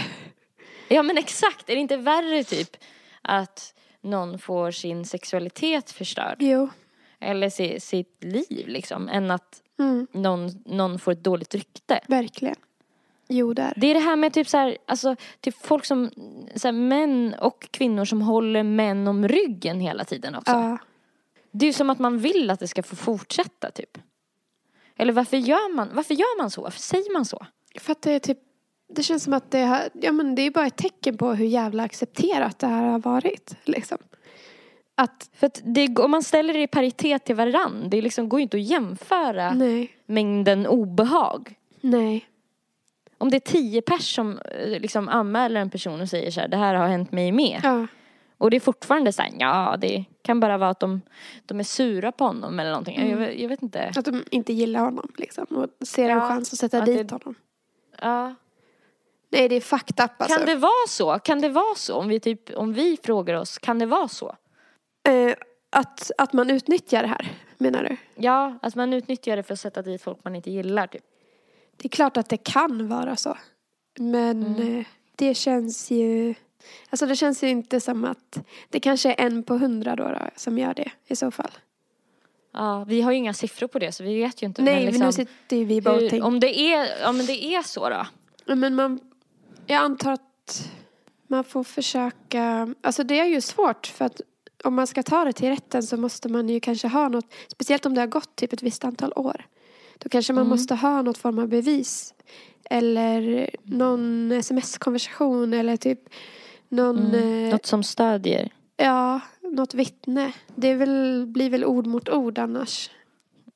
Ja men exakt, är det inte värre typ att någon får sin sexualitet förstörd? Jo. Eller si, sitt liv liksom, än att Mm, någon, någon får ett dåligt rykte. verkligen. Jo där. Det är det här med typ så här, alltså typ folk som, så här, män och kvinnor som håller män om ryggen hela tiden också. Ja. Det är ju som att man vill att det ska få fortsätta typ. Eller varför gör man, varför gör man så? Varför säger man så? För att det är typ Det känns som att det, har, ja, men det är bara ett tecken på hur jävla accepterat det här har varit. Liksom. Att, För att det, om man ställer det i paritet till varann, det liksom går ju inte att jämföra nej, mängden obehag. nej. Om det är tio pers som eh, liksom anmäler en person och säger så här, det här har hänt mig med. Ja, Och det är fortfarande så här, ja det kan bara vara att de, de är sura på honom eller någonting. Jag, vet- jag vet inte. att de inte gillar honom liksom. Och ser en Ja, chans att sätta att dit det- honom. Ja. Nej, det är fucked up alltså. Kan det vara så? Kan det vara så? Om vi, typ, om vi frågar oss, kan det vara så? Eh, att, att man utnyttjar det här, menar du? Ja, att man utnyttjar det för att sätta dit folk man inte gillar typ. Det är klart att det kan vara så. Men Mm. eh, det känns ju... Alltså det känns ju inte som att... Det kanske är en på hundra då, då som gör det i så fall. Ja, vi har ju inga siffror på det så vi vet ju inte. Nej, men liksom, nu sitter ju vi bara och tänker. om det är, ja men det är så då. Ja, Men man... Jag antar att man får försöka... Alltså det är ju svårt för att om man ska ta det till rätten så måste man ju kanske ha något... Speciellt om det har gått typ ett visst antal år. Då kanske man Mm. måste ha något form av bevis. Eller någon sms-konversation eller typ någon... Mm. Eh, Något som stödjer. Ja, något vittne. Det väl, blir väl ord mot ord annars.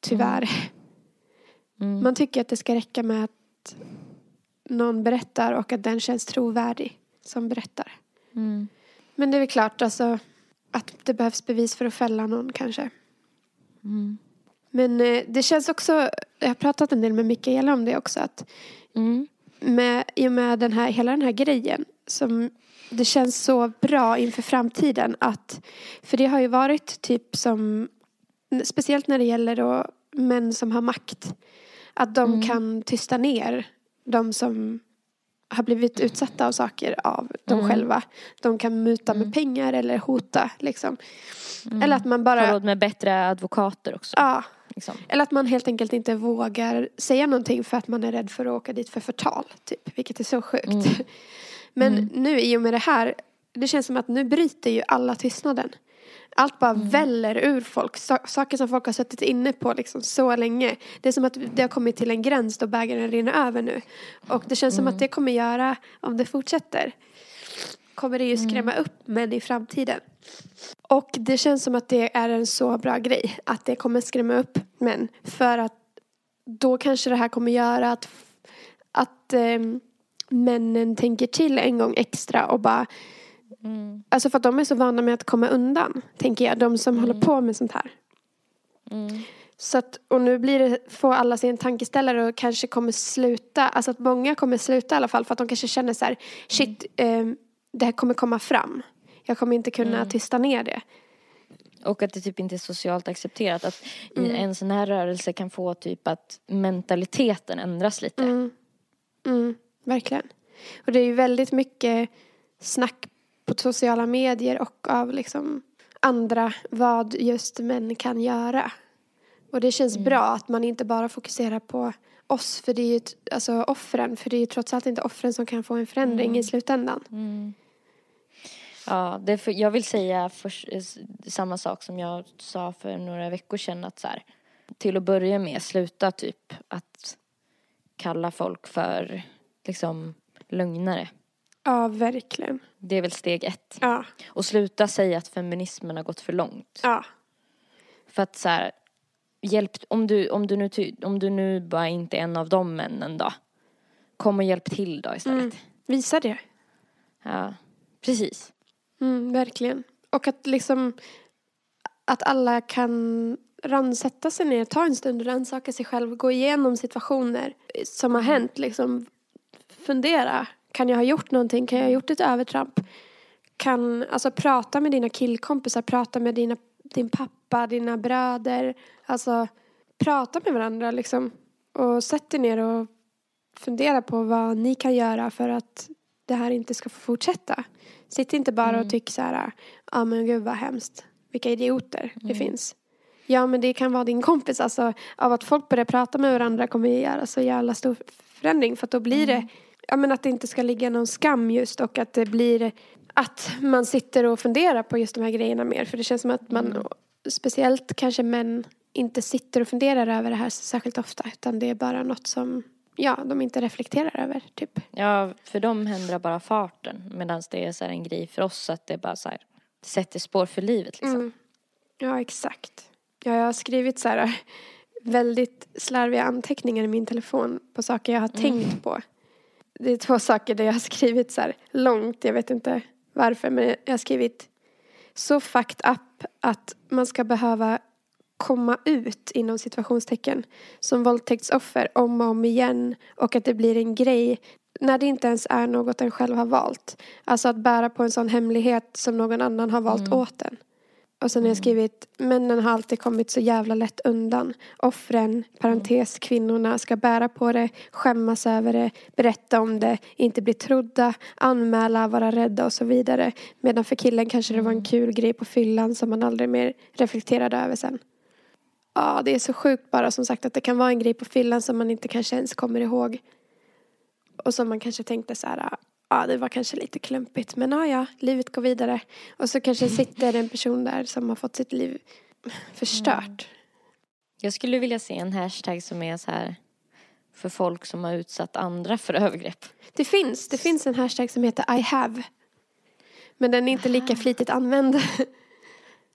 Tyvärr. Mm. Man tycker att det ska räcka med att någon berättar och att den känns trovärdig som berättar. Mm. Men det är väl klart alltså att det behövs bevis för att fälla någon kanske. Mm. Men eh, det känns också, jag har pratat en del med Mikaela om det också, att Mm. med, i och med den här, hela den här grejen som det känns så bra inför framtiden att för det har ju varit typ som speciellt när det gäller då män som har makt att de Mm. kan tysta ner de som har blivit utsatta av saker av dem Mm. själva. De kan muta Mm. med pengar eller hota liksom. Mm. Eller att man Har bara, råd med bättre advokater också. ja, Liksom. eller att man helt enkelt inte vågar säga någonting för att man är rädd för att åka dit för förtal. Typ, vilket är så sjukt. Mm. Men Mm. nu i och med det här, det känns som att nu bryter ju alla tystnaden. Allt bara Mm. väller ur folk. Sa- saker som folk har suttit inne på liksom så länge. Det är som att det har kommit till en gräns då bägaren rinner över nu. Och det känns som Mm. att det kommer göra, om det fortsätter, kommer det ju skrämma Mm. upp män i framtiden. Och det känns som att det är en så bra grej. Att det kommer skrämma upp män. För att då kanske det här kommer göra att, att ehm, männen tänker till en gång extra och bara Mm. Alltså för att de är så vana med att komma undan, tänker jag. De som håller på med sånt här. Mm. Så att, och nu blir det, får alla sig en tankeställare och kanske kommer sluta, alltså att många kommer sluta i alla fall för att de kanske känner så här, shit, eh, det här kommer komma fram. Jag kommer inte kunna Mm. tysta ner det. Och att det typ inte är socialt accepterat. Att Mm. en sån här rörelse kan få typ att mentaliteten ändras lite. Mm. Mm, verkligen. Och det är ju väldigt mycket snack på sociala medier och av liksom andra vad just män kan göra. Och det känns Mm. bra att man inte bara fokuserar på oss, för det är ju alltså offren, för det är ju trots allt inte offren som kan få en förändring Mm. i slutändan. Ja, det för, jag vill säga för, samma sak som jag sa för några veckor sedan. Att så här, till att börja med, sluta typ att kalla folk för liksom lögnare. Ja, verkligen. Det är väl steg ett. Ja, Och sluta säga att feminismen har gått för långt. ja, För att så här, hjälp, om du, om du nu, om du nu bara inte är en av de männen då. Kom och hjälp till då istället. Mm. visa det. Ja, precis. Mm, verkligen. Och att liksom att alla kan ransätta sig ner, ta en stund och rannsaka sig själv, gå igenom situationer som har hänt, liksom fundera. Kan jag ha gjort någonting? Kan jag ha gjort ett övertramp? Kan, alltså prata med dina killkompisar, prata med dina, din pappa, dina bröder. Alltså prata med varandra liksom. Och sätt er ner och fundera på vad ni kan göra för att det här inte ska få fortsätta. Sitt inte bara Mm. och tyck så här, ja ah, men gud vad hemskt. Vilka idioter det Mm. finns. Ja men det kan vara din kompis. Alltså av att folk börjar prata med varandra kommer ju göra så jävla stor förändring. För att då blir Mm. det, ja men att det inte ska ligga någon skam just och att det blir att man sitter och funderar på just de här grejerna mer. För det känns som att man, Mm. speciellt kanske män, inte sitter och funderar över det här särskilt ofta. Utan det är bara något som, ja, de inte reflekterar över typ. Ja, för dem händer bara farten. Medan det är så här en grej för oss att det bara så här sätter spår för livet liksom. Mm. Ja, exakt. Ja, jag har skrivit så här väldigt slarviga anteckningar i min telefon på saker jag har tänkt på. Det är två saker där jag har skrivit så här långt, jag vet inte varför, men jag har skrivit så fucked up att man ska behöva komma ut inom situationstecken som våldtäktsoffer om och om igen och att det blir en grej när det inte ens är något en själv har valt. Alltså att bära på en sån hemlighet som någon annan har valt Mm. åt en. Och sen har jag skrivit, männen har alltid kommit så jävla lätt undan. Offren, parentes, kvinnorna ska bära på det, skämmas över det, berätta om det, inte bli trodda, anmäla, vara rädda och så vidare. Medan för killen kanske det var en kul grej på fyllan som man aldrig mer reflekterade över sen. Ja, det är så sjukt bara som sagt att det kan vara en grej på fyllan som man inte kanske ens kommer ihåg. Och som man kanske tänkte så här, ja det var kanske lite klumpigt men ja ja, livet går vidare. Och så kanske sitter en person där som har fått sitt liv förstört. Jag skulle vilja se en hashtag som är så här för folk som har utsatt andra för övergrepp. Det finns, det finns en hashtag som heter I have. Men den är inte lika flitigt använd.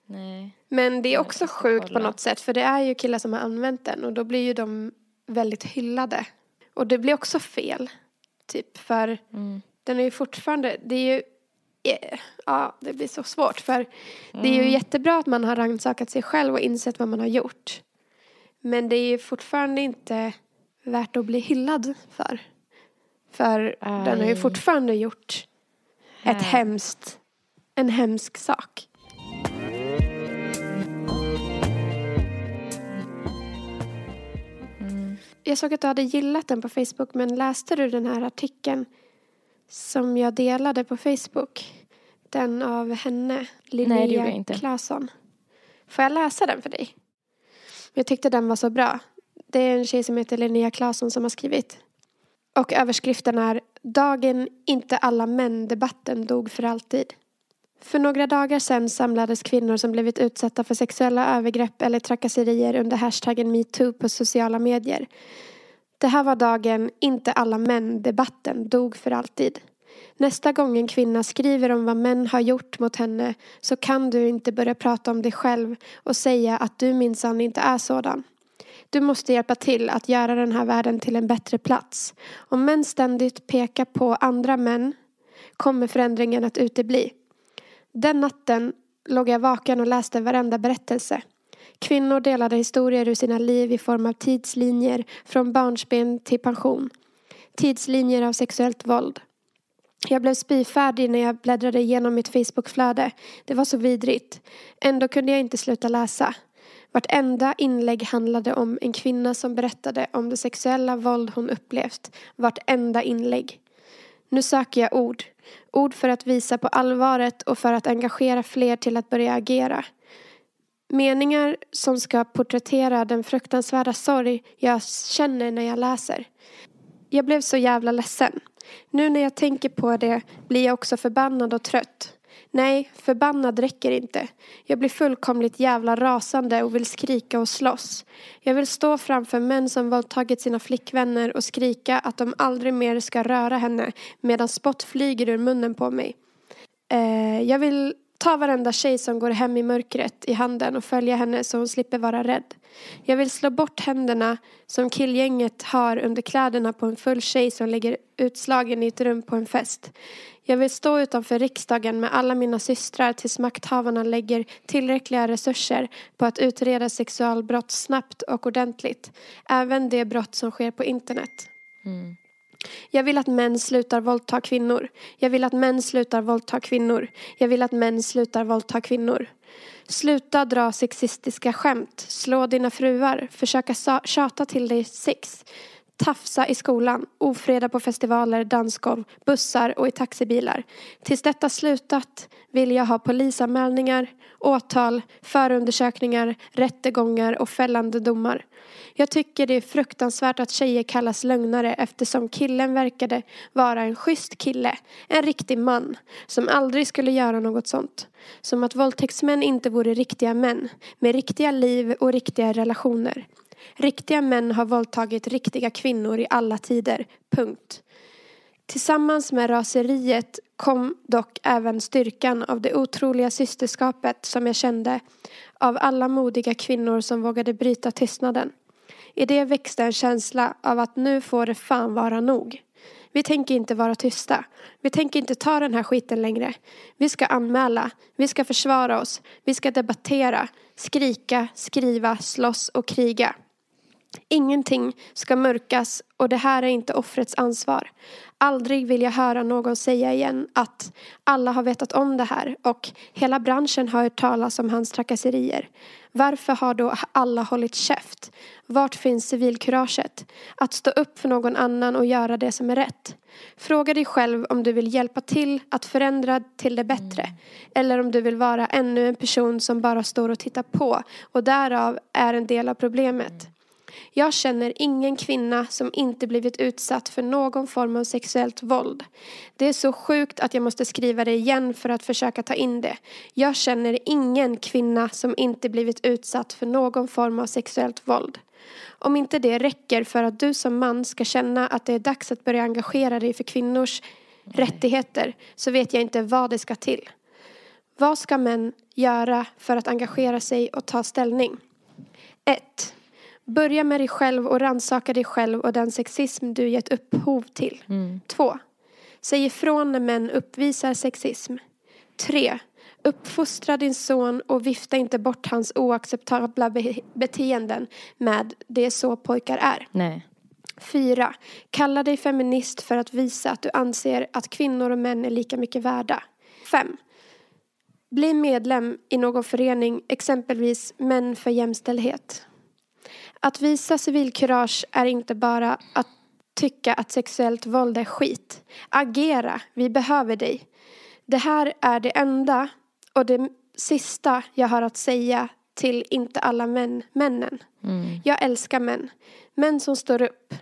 Nej. Men det är också sjukt på något sätt för det är ju killar som har använt den och då blir ju de väldigt hyllade. Och det blir också fel. Typ för Mm. den är ju fortfarande, det är ju eh, Ja, det blir så svårt för det är ju jättebra att man har rannsakat sig själv och insett vad man har gjort. Men det är ju fortfarande inte värt att bli hyllad för. För den har ju Aj. fortfarande gjort ett hemskt, en hemsk sak. Jag såg att du hade gillat den på Facebook men läste du den här artikeln som jag delade på Facebook? Den av henne, Linnea Claesson. Får jag läsa den för dig? Jag tyckte den var så bra. Det är en tjej som heter Linnea Claesson som har skrivit. Och överskriften är Dagen inte alla män-debatten dog för alltid. För några dagar sedan samlades kvinnor som blivit utsatta för sexuella övergrepp eller trakasserier under hashtaggen metoo på sociala medier. Det här var dagen inte alla män-debatten dog för alltid. Nästa gång en kvinna skriver om vad män har gjort mot henne så kan du inte börja prata om dig själv och säga att du minsann inte är sådan. Du måste hjälpa till att göra den här världen till en bättre plats. Om män ständigt pekar på andra män kommer förändringen att utebli. Den natten låg jag vaken och läste varenda berättelse. Kvinnor delade historier ur sina liv i form av tidslinjer från barnsben till pension. Tidslinjer av sexuellt våld. Jag blev spyfärdig när jag bläddrade igenom mitt Facebookflöde. Det var så vidrigt. Ändå kunde jag inte sluta läsa. Vartenda inlägg handlade om en kvinna som berättade om det sexuella våld hon upplevt. Vartenda inlägg. Nu söker jag ord. Ord för att visa på allvaret och för att engagera fler till att börja agera. Meningar som ska porträttera den fruktansvärda sorg jag känner när jag läser. Jag blev så jävla ledsen. Nu när jag tänker på det blir jag också förbannad och trött. Nej, förbannad räcker inte. Jag blir fullkomligt jävla rasande och vill skrika och slåss. Jag vill stå framför män som våldtagit sina flickvänner och skrika att de aldrig mer ska röra henne medan spott flyger ur munnen på mig. Eh, jag vill ta varenda tjej som går hem i mörkret i handen och följa henne så hon slipper vara rädd. Jag vill slå bort händerna som killgänget har under kläderna på en full tjej som ligger utslagen i ett rum på en fest. Jag vill stå utanför riksdagen med alla mina systrar tills makthavarna lägger tillräckliga resurser på att utreda sexualbrott snabbt och ordentligt. Även de brott som sker på internet. Mm. Jag vill att män slutar våldta kvinnor. Jag vill att män slutar våldta kvinnor. Jag vill att män slutar våldta kvinnor. Sluta dra sexistiska skämt. Slå dina fruar. Försöka tjata till dig sex tafsa i skolan, ofreda på festivaler, dansgolv, bussar och i taxibilar. Tills detta slutat vill jag ha polisanmälningar, åtal, förundersökningar, rättegångar och fällande domar. Jag tycker det är fruktansvärt att tjejer kallas lögnare eftersom killen verkade vara en schysst kille, en riktig man, som aldrig skulle göra något sånt. Som att våldtäktsmän inte vore riktiga män, med riktiga liv och riktiga relationer. Riktiga män har våldtagit riktiga kvinnor i alla tider. Punkt. Tillsammans med raseriet kom dock även styrkan av det otroliga systerskapet som jag kände av alla modiga kvinnor som vågade bryta tystnaden. I det växte en känsla av att nu får det fan vara nog. Vi tänker inte vara tysta. Vi tänker inte ta den här skiten längre. Vi ska anmäla. Vi ska försvara oss. Vi ska debattera, skrika, skriva, slåss och kriga. Ingenting ska mörkas och det här är inte offrets ansvar. Aldrig vill jag höra någon säga igen att alla har vetat om det här och hela branschen har hört talas om hans trakasserier. Varför har då alla hållit käft? Vart finns civilkuraget? Att stå upp för någon annan och göra det som är rätt. Fråga dig själv om du vill hjälpa till att förändra till det bättre. Eller om du vill vara ännu en person som bara står och tittar på och därav är en del av problemet. Jag känner ingen kvinna som inte blivit utsatt för någon form av sexuellt våld. Det är så sjukt att jag måste skriva det igen för att försöka ta in det. Jag känner ingen kvinna som inte blivit utsatt för någon form av sexuellt våld. Om inte det räcker för att du som man ska känna att det är dags att börja engagera dig för kvinnors Nej. rättigheter så vet jag inte vad det ska till. Vad ska män göra för att engagera sig och ta ställning? 1. Börja med dig själv och rannsaka dig själv och den sexism du gett upphov till. Mm. Två. Säg ifrån när män uppvisar sexism. Tre. Uppfostra din son och vifta inte bort hans oacceptabla be beteenden med det är så pojkar är. Nej. 4. Kalla dig feminist för att visa att du anser att kvinnor och män är lika mycket värda. 5. Bli medlem i någon förening, exempelvis Män för jämställdhet. Att visa civilkurage är inte bara att tycka att sexuellt våld är skit. Agera, vi behöver dig. Det här är det enda och det sista jag har att säga till inte alla män, männen. Mm. Jag älskar män. Män som står upp.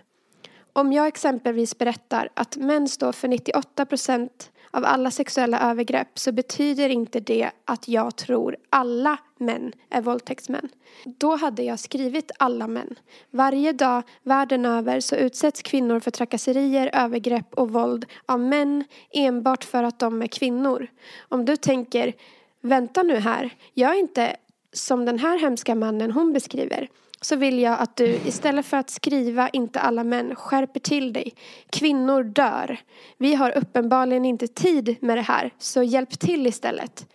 Om jag exempelvis berättar att män står för 98 procent av alla sexuella övergrepp så betyder inte det att jag tror alla män är våldtäktsmän. Då hade jag skrivit alla män. Varje dag världen över så utsätts kvinnor för trakasserier, övergrepp och våld av män enbart för att de är kvinnor. Om du tänker, vänta nu här, jag är inte som den här hemska mannen hon beskriver så vill jag att du istället för att skriva inte alla män skärper till dig. Kvinnor dör. Vi har uppenbarligen inte tid med det här så hjälp till istället.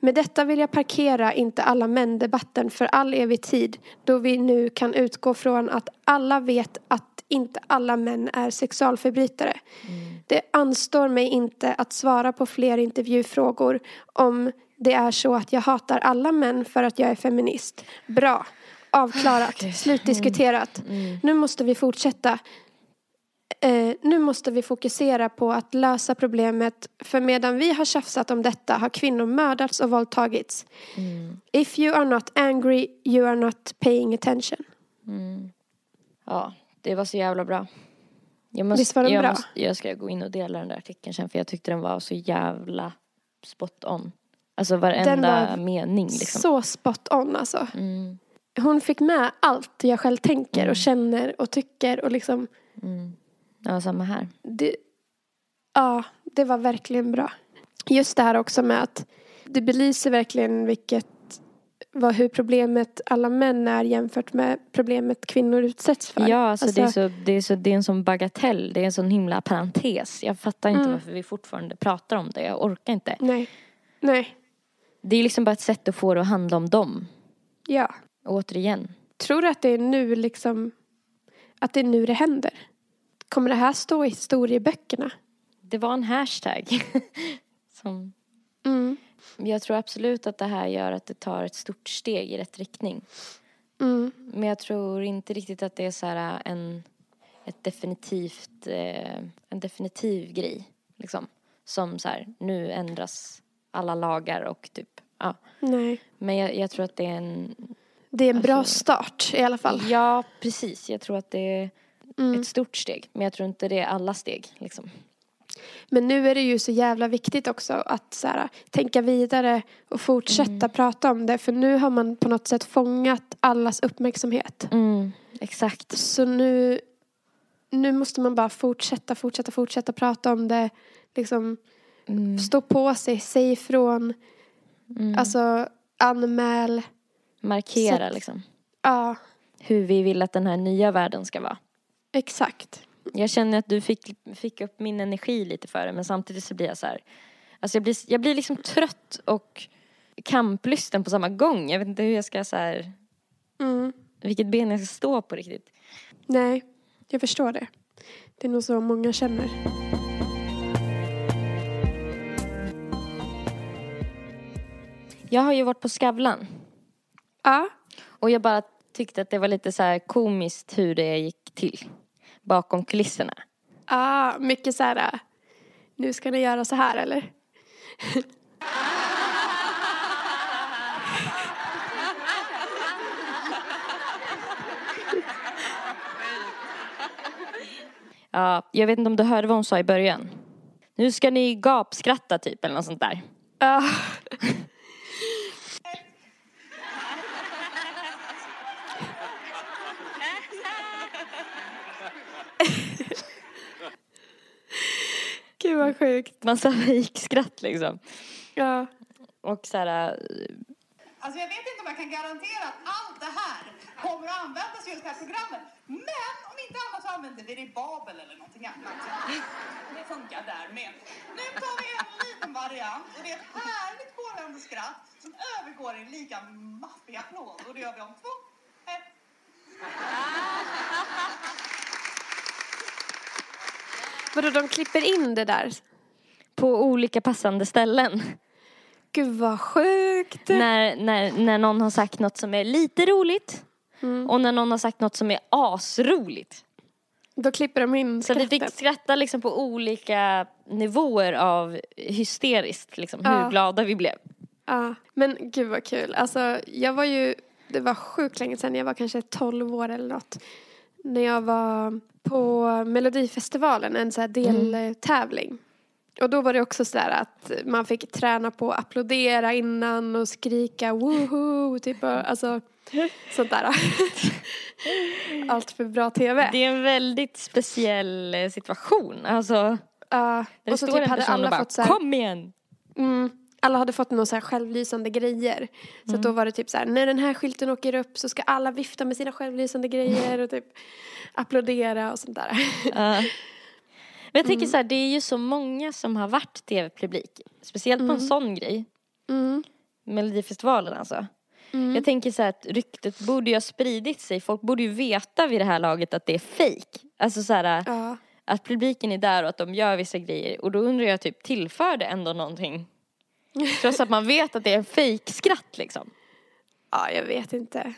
Med detta vill jag parkera inte alla män-debatten för all evig tid då vi nu kan utgå från att alla vet att inte alla män är sexualförbrytare. Det anstår mig inte att svara på fler intervjufrågor om det är så att jag hatar alla män för att jag är feminist. Bra. Avklarat. Slutdiskuterat. Nu måste vi fortsätta. Eh, nu måste vi fokusera på att lösa problemet för medan vi har tjafsat om detta har kvinnor mördats och våldtagits. If you are not angry you are not paying attention. Ja, det var så jävla bra. Jag måste, Visst var den jag bra? Måste, jag ska gå in och dela den där artikeln sen för jag tyckte den var så jävla spot on. Alltså varenda var mening liksom. Så spot on alltså. Mm, Hon fick med allt jag själv tänker och känner och tycker och liksom ja, samma här. det, ja, det var verkligen bra. Just det här också med att det belyser verkligen vilket vad, hur problemet alla män är jämfört med problemet kvinnor utsätts för. Ja, alltså, Det, är så, det, är så, det är en sån bagatell. Det är en sån himla parentes. Jag fattar inte Mm. varför vi fortfarande pratar om det. Jag orkar inte. Nej. Nej. Det är liksom bara ett sätt att få det att handla om dem. Ja. Återigen. Tror du att det är nu liksom att det är nu det händer? Kommer det här stå i historieböckerna? Det var en hashtag. Som, Mm. jag tror absolut att det här gör att det tar ett stort steg i rätt riktning. Mm. Men jag tror inte riktigt att det är så här en, ett definitivt, eh, en definitiv grej. Liksom. Som så här, nu ändras alla lagar och typ, ja. Nej. Men jag, jag tror att det är en, Det är en bra Alltså- start i alla fall. ja precis, jag tror att det är Mm. ett stort steg. Men jag tror inte det är alla steg liksom. Men nu är det ju så jävla viktigt också att så här, tänka vidare och fortsätta Mm. prata om det. För nu har man på något sätt fångat allas uppmärksamhet. Mm, exakt. Så nu, nu måste man bara fortsätta, fortsätta, fortsätta prata om det. Liksom Mm, stå på sig, säg ifrån. mm. Alltså anmäl. Markera sätt- liksom. Ja, Hur vi vill att den här nya världen ska vara. exakt. Jag känner att du fick, fick upp min energi lite för det men samtidigt så blir jag så här. Alltså jag blir, jag blir liksom trött och kamplysten på samma gång. Jag vet inte hur jag ska så här, Mm. vilket ben jag ska stå på riktigt. Nej, jag förstår det. Det är nog så många känner. Jag har ju varit på Skavlan Ja, och jag bara tyckte att det var lite så här komiskt hur det gick till bakom kulisserna. ah, mycket så här. Nu ska ni göra så här eller? Ja, jag vet inte om du hörde vad hon sa i början. Nu ska ni gapskratta typ eller något sånt där. Ja. Gud vad sjukt. Massa fejkskratt liksom. Ja. Och så här, Alltså jag vet inte om jag kan garantera att allt det här kommer att användas i just det här programmet. Men om inte annat så använder vi det i Babel eller någonting annat. Det funkar där med. Nu tar vi en liten variant och det är ett härligt porrande skratt som övergår i en lika maffig applåd. Och det gör vi om två, ett. Vadå, de klipper in det där? På olika passande ställen. Gud vad sjukt. När, när, när någon har sagt något som är lite roligt. Mm. Och när någon har sagt något som är asroligt. Då klipper de in Så vi fick skrattet. skratta liksom på olika nivåer av hysteriskt, liksom, hur Ja. glada vi blev. Ja, men gud vad kul. Alltså, jag var ju, det var sjukt länge sedan, jag var kanske 12 år eller något. När jag var på Melodifestivalen, en så här deltävling. Och då var det också så där att man fick träna på att applådera innan och skrika woho, typ alltså sånt där. Allt för bra tv. Det är en väldigt speciell eh, situation. Alltså, Ja, där och så typ hade alla bara, fått så här, kom igen! Mm. Alla hade fått några så här självlysande grejer. Så att då var det typ så här, när den här skylten åker upp så ska alla vifta med sina självlysande grejer och typ applådera och sånt där. Ja. Men jag tänker Mm. så här, det är ju så många som har varit tv-publik. Speciellt på en sån grej. Mm. Melodifestivalen alltså. Jag tänker så här att ryktet borde ju ha spridit sig. Folk borde ju veta vid det här laget att det är fejk. Alltså så här, Ja. att publiken är där och att de gör vissa grejer. Och då undrar jag typ, tillför det ändå någonting? Trots att man vet att det är en fejkskratt liksom. ja, jag vet inte.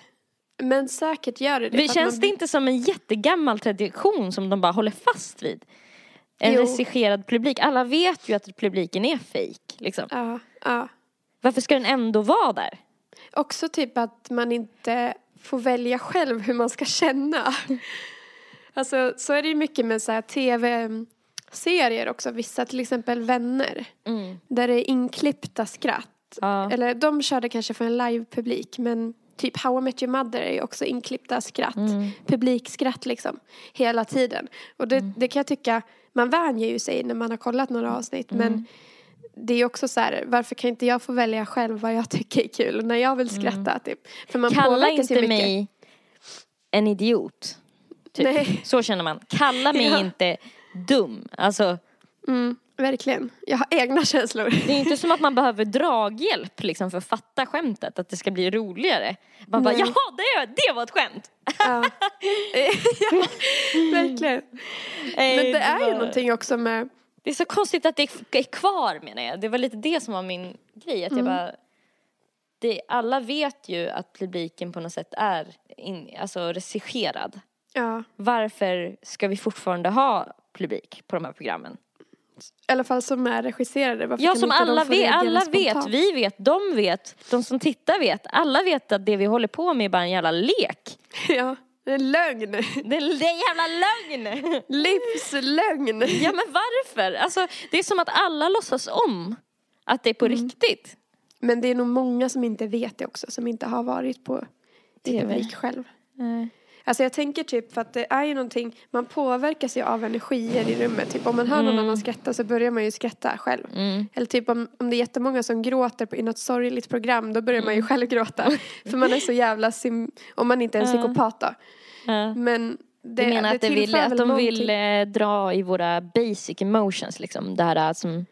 Men säkert gör det det. Att känns man- det inte som en jättegammal tradition som de bara håller fast vid? En Jo. regisserad publik. Alla vet ju att publiken är fejk. Liksom. Ja, ja. Varför ska den ändå vara där? Också typ att man inte får välja själv hur man ska känna. Alltså så är det ju mycket med så här tv-serier också. Vissa till exempel Vänner. Där det är inklippta skratt. Ja. Eller de körde kanske för en livepublik men typ How I Met Your Mother är ju också inklippta skratt. Publikskratt liksom. Hela tiden. Och det, det kan jag tycka, man vänjer ju sig när man har kollat några avsnitt men det är också så här, varför kan inte jag få välja själv vad jag tycker är kul när jag vill skratta typ. För man Kalla inte mycket. mig en idiot. Typ. Så känner man. Kalla mig Ja. inte dum. Alltså, Mm, verkligen. Jag har egna känslor. det är inte som att man behöver draghjälp liksom, för att fatta skämtet, att det ska bli roligare. Man bara, Nej. jaha, det, det var ett skämt. Ja. ja, verkligen. Men det är ju någonting också med Det är så konstigt att det är kvar menar jag. Det var lite det som var min grej. Att jag Mm. bara, det, alla vet ju att publiken på något sätt är in, alltså regisserad. Ja, Varför ska vi fortfarande ha publik på de här programmen? i alla fall som är regisserade. Varför Ja, som alla, vet, alla vet, vi vet, de vet, de som tittar vet. Alla vet att det vi håller på med är bara en jävla lek. Ja, det är lögn. Det är, det är en jävla lögn! Livslögn. Ja men varför? Alltså, det är som att alla låtsas om att det är på Mm. riktigt. Men det är nog många som inte vet det också, som inte har varit på TV. publik själv. Alltså jag tänker typ för att det är ju någonting, man påverkas ju av energier i rummet. Typ om man hör någon annan skratta så börjar man ju skratta själv. Eller typ om, om det är jättemånga som gråter på, i något sorgligt program då börjar man ju själv gråta. för man är så jävla, sim, om man inte är en psykopat då. Ja. Men det, Du menar att, det vill, att de vill någonting. eh, dra i våra basic emotions liksom. Det här eh, som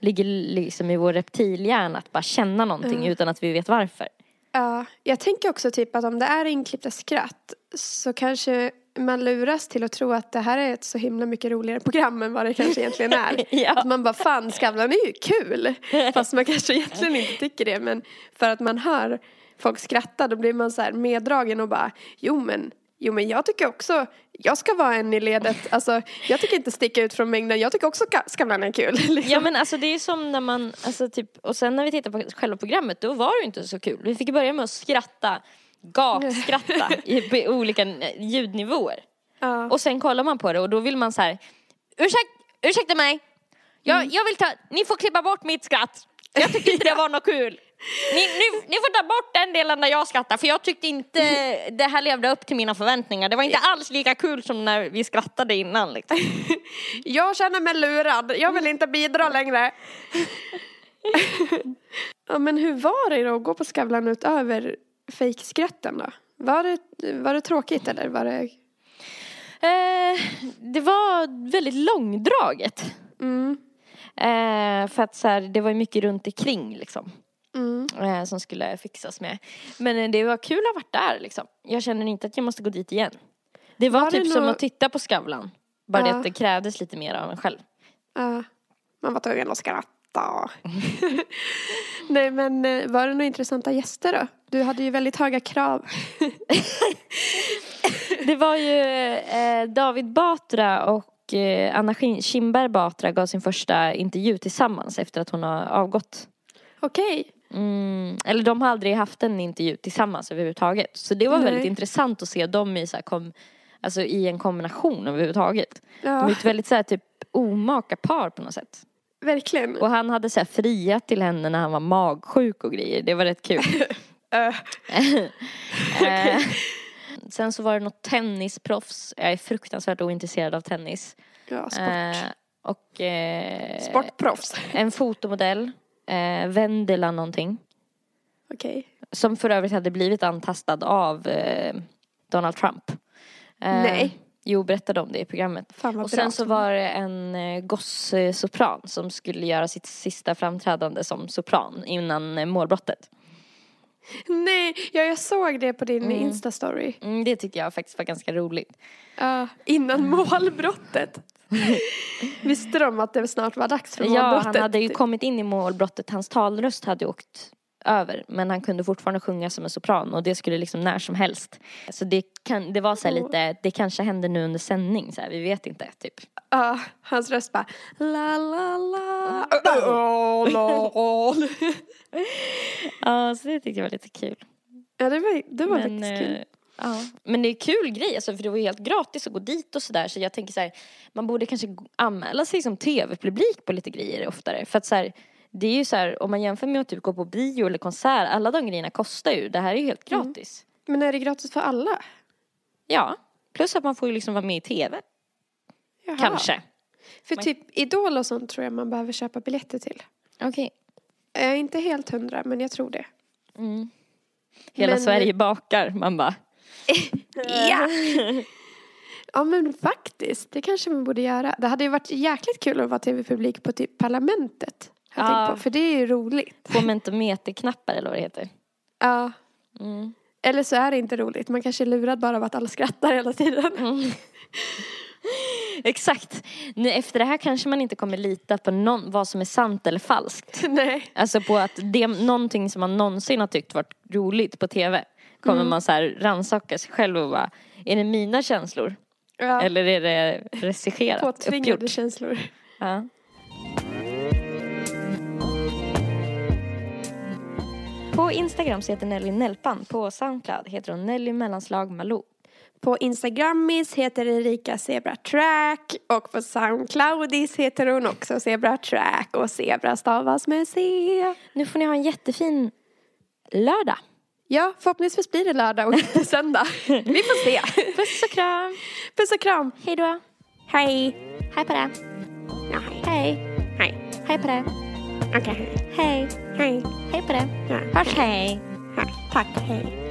ligger liksom i vår reptilhjärna, att bara känna någonting utan att vi vet varför. Ja, jag tänker också typ att om det är inklippta skratt så kanske man luras till att tro att det här är ett så himla mycket roligare program än vad det kanske egentligen är. Ja. Att man bara, fan Skavlan är ju kul! Fast man kanske egentligen inte tycker det. Men för att man hör folk skratta då blir man så här meddragen och bara, jo men Jo men jag tycker också, jag ska vara en i ledet, alltså jag tycker inte sticka ut från mängden, jag tycker också Ska- Skavlan är kul. Liksom. Ja men alltså det är som när man, alltså typ, och sen när vi tittar på själva programmet då var det ju inte så kul. Vi fick börja med att skratta, gagskratta i, olika ljudnivåer. Ja. Och sen kollar man på det och då vill man så här, ursäk, ursäkta mig, jag, jag vill ta, ni får klippa bort mitt skratt. Jag tyckte inte det var något kul. Ni, ni, ni får ta bort den delen där jag skrattar för jag tyckte inte det här levde upp till mina förväntningar. Det var inte alls lika kul som när vi skrattade innan liksom. Jag känner mig lurad, jag vill inte bidra längre. ja men hur var det då att gå på Skavlan utöver fejkskratten då? Var det, var det tråkigt eller var det? Eh, det var väldigt långdraget. Mm, Eh, för att så här, det var ju mycket runt omkring liksom. Mm. Eh, som skulle fixas med. Men eh, det var kul att ha varit där liksom. Jag känner inte att jag måste gå dit igen. Det var, Var det typ som nå- att titta på Skavlan. Bara det att det krävdes lite mer av en själv. Ja, man var tvungen att skratta. Nej men eh, var det några intressanta gäster då? Du hade ju väldigt höga krav. Det var ju eh, David Batra och eh, Anna Kin- Kinberg Batra gav sin första intervju tillsammans efter att hon har avgått. Okej. Mm, eller de har aldrig haft en intervju tillsammans överhuvudtaget. Så det var Nej. väldigt intressant att se dem i, så här, kom, alltså, i en kombination överhuvudtaget. De är Ja, ett väldigt så här, typ omaka par på något sätt. verkligen. Och han hade så här, friat till henne när han var magsjuk och grejer. Det var rätt kul. Eh, Eh, Sen så var det något tennisproffs. Jag är fruktansvärt ointresserad av tennis. ja, sport. Eh, och eh, Sportproffs. en fotomodell. Eh, Vendela någonting. Okej. Som för övrigt hade blivit antastad av eh, Donald Trump. Eh, Nej. Jo, berättade om det i programmet. Fan vad Och bra. sen så var det en eh, gosse-sopran som skulle göra sitt sista framträdande som sopran innan eh, målbrottet. Nej, ja, jag såg det på din Mm. Insta-story. Mm, det tyckte jag faktiskt var ganska roligt. Ja, innan målbrottet. Visste de att det snart var dags för Ja, målbrottet? han hade ju typ? kommit in i målbrottet. Hans talröst hade åkt över. Men han kunde fortfarande sjunga som en sopran och det skulle liksom när som helst. Så det, kan, det var så lite, det kanske händer nu under sändning så här, vi vet inte typ. Ja, hans röst bara la la la. La. Ja, så det tyckte jag var lite kul. Ja, det var, det var Men, faktiskt kul. Eh, ja. men det är kul grej alltså, för det var ju helt gratis att gå dit och sådär. Så jag tänker så här, man borde kanske anmäla sig som tv-publik på lite grejer oftare. För att så här, det är ju så här, om man jämför med att typ gå på bio eller konsert, alla de grejerna kostar ju. Det här är ju helt Mm. gratis. Men är det gratis för alla? Ja, plus att man får ju liksom vara med i tv. Jaha. Kanske. För Man- typ Idol och sånt tror jag man behöver köpa biljetter till. Okej. Jag är inte helt hundra, men jag tror det. Mm. Hela Men- Sverige bakar, man bara. Ja! Ja men faktiskt, det kanske man borde göra. Det hade ju varit jäkligt kul att vara tv-publik på typ Parlamentet. Jag Ja. på, för det är ju roligt. Få mentometerknappar eller vad det heter. Ja. Mm. Eller så är det inte roligt. Man kanske är lurad bara av att alla skrattar hela tiden. Exakt. Nu, efter det här kanske man inte kommer lita på någon, vad som är sant eller falskt. Nej. Alltså på att det är någonting som man någonsin har tyckt varit roligt på tv. Kommer Mm. man så här rannsaka sig själv och bara, är det mina känslor? Ja. Eller är det regisserat, Påtvingade uppgjort? känslor. Ja. På Instagram så heter Nelly Nelpan. På Soundcloud heter hon Nelly mellanslag Malou. På Instagrammis heter Erika Zebra Track och på Soundcloudis heter hon också Zebra Track och Zebra stavas med C. Nu får ni ha en jättefin lördag. Ja, förhoppningsvis blir det lördag och inte söndag. Vi får se. Puss och kram. Puss och kram. Hej då. Hej. Hej på. Ja, hej. Hej. Hej. Hej på det. Okej, hej. Hej. Hej. Hej på det. Ja, Hörs hej. hej. Tack, hej.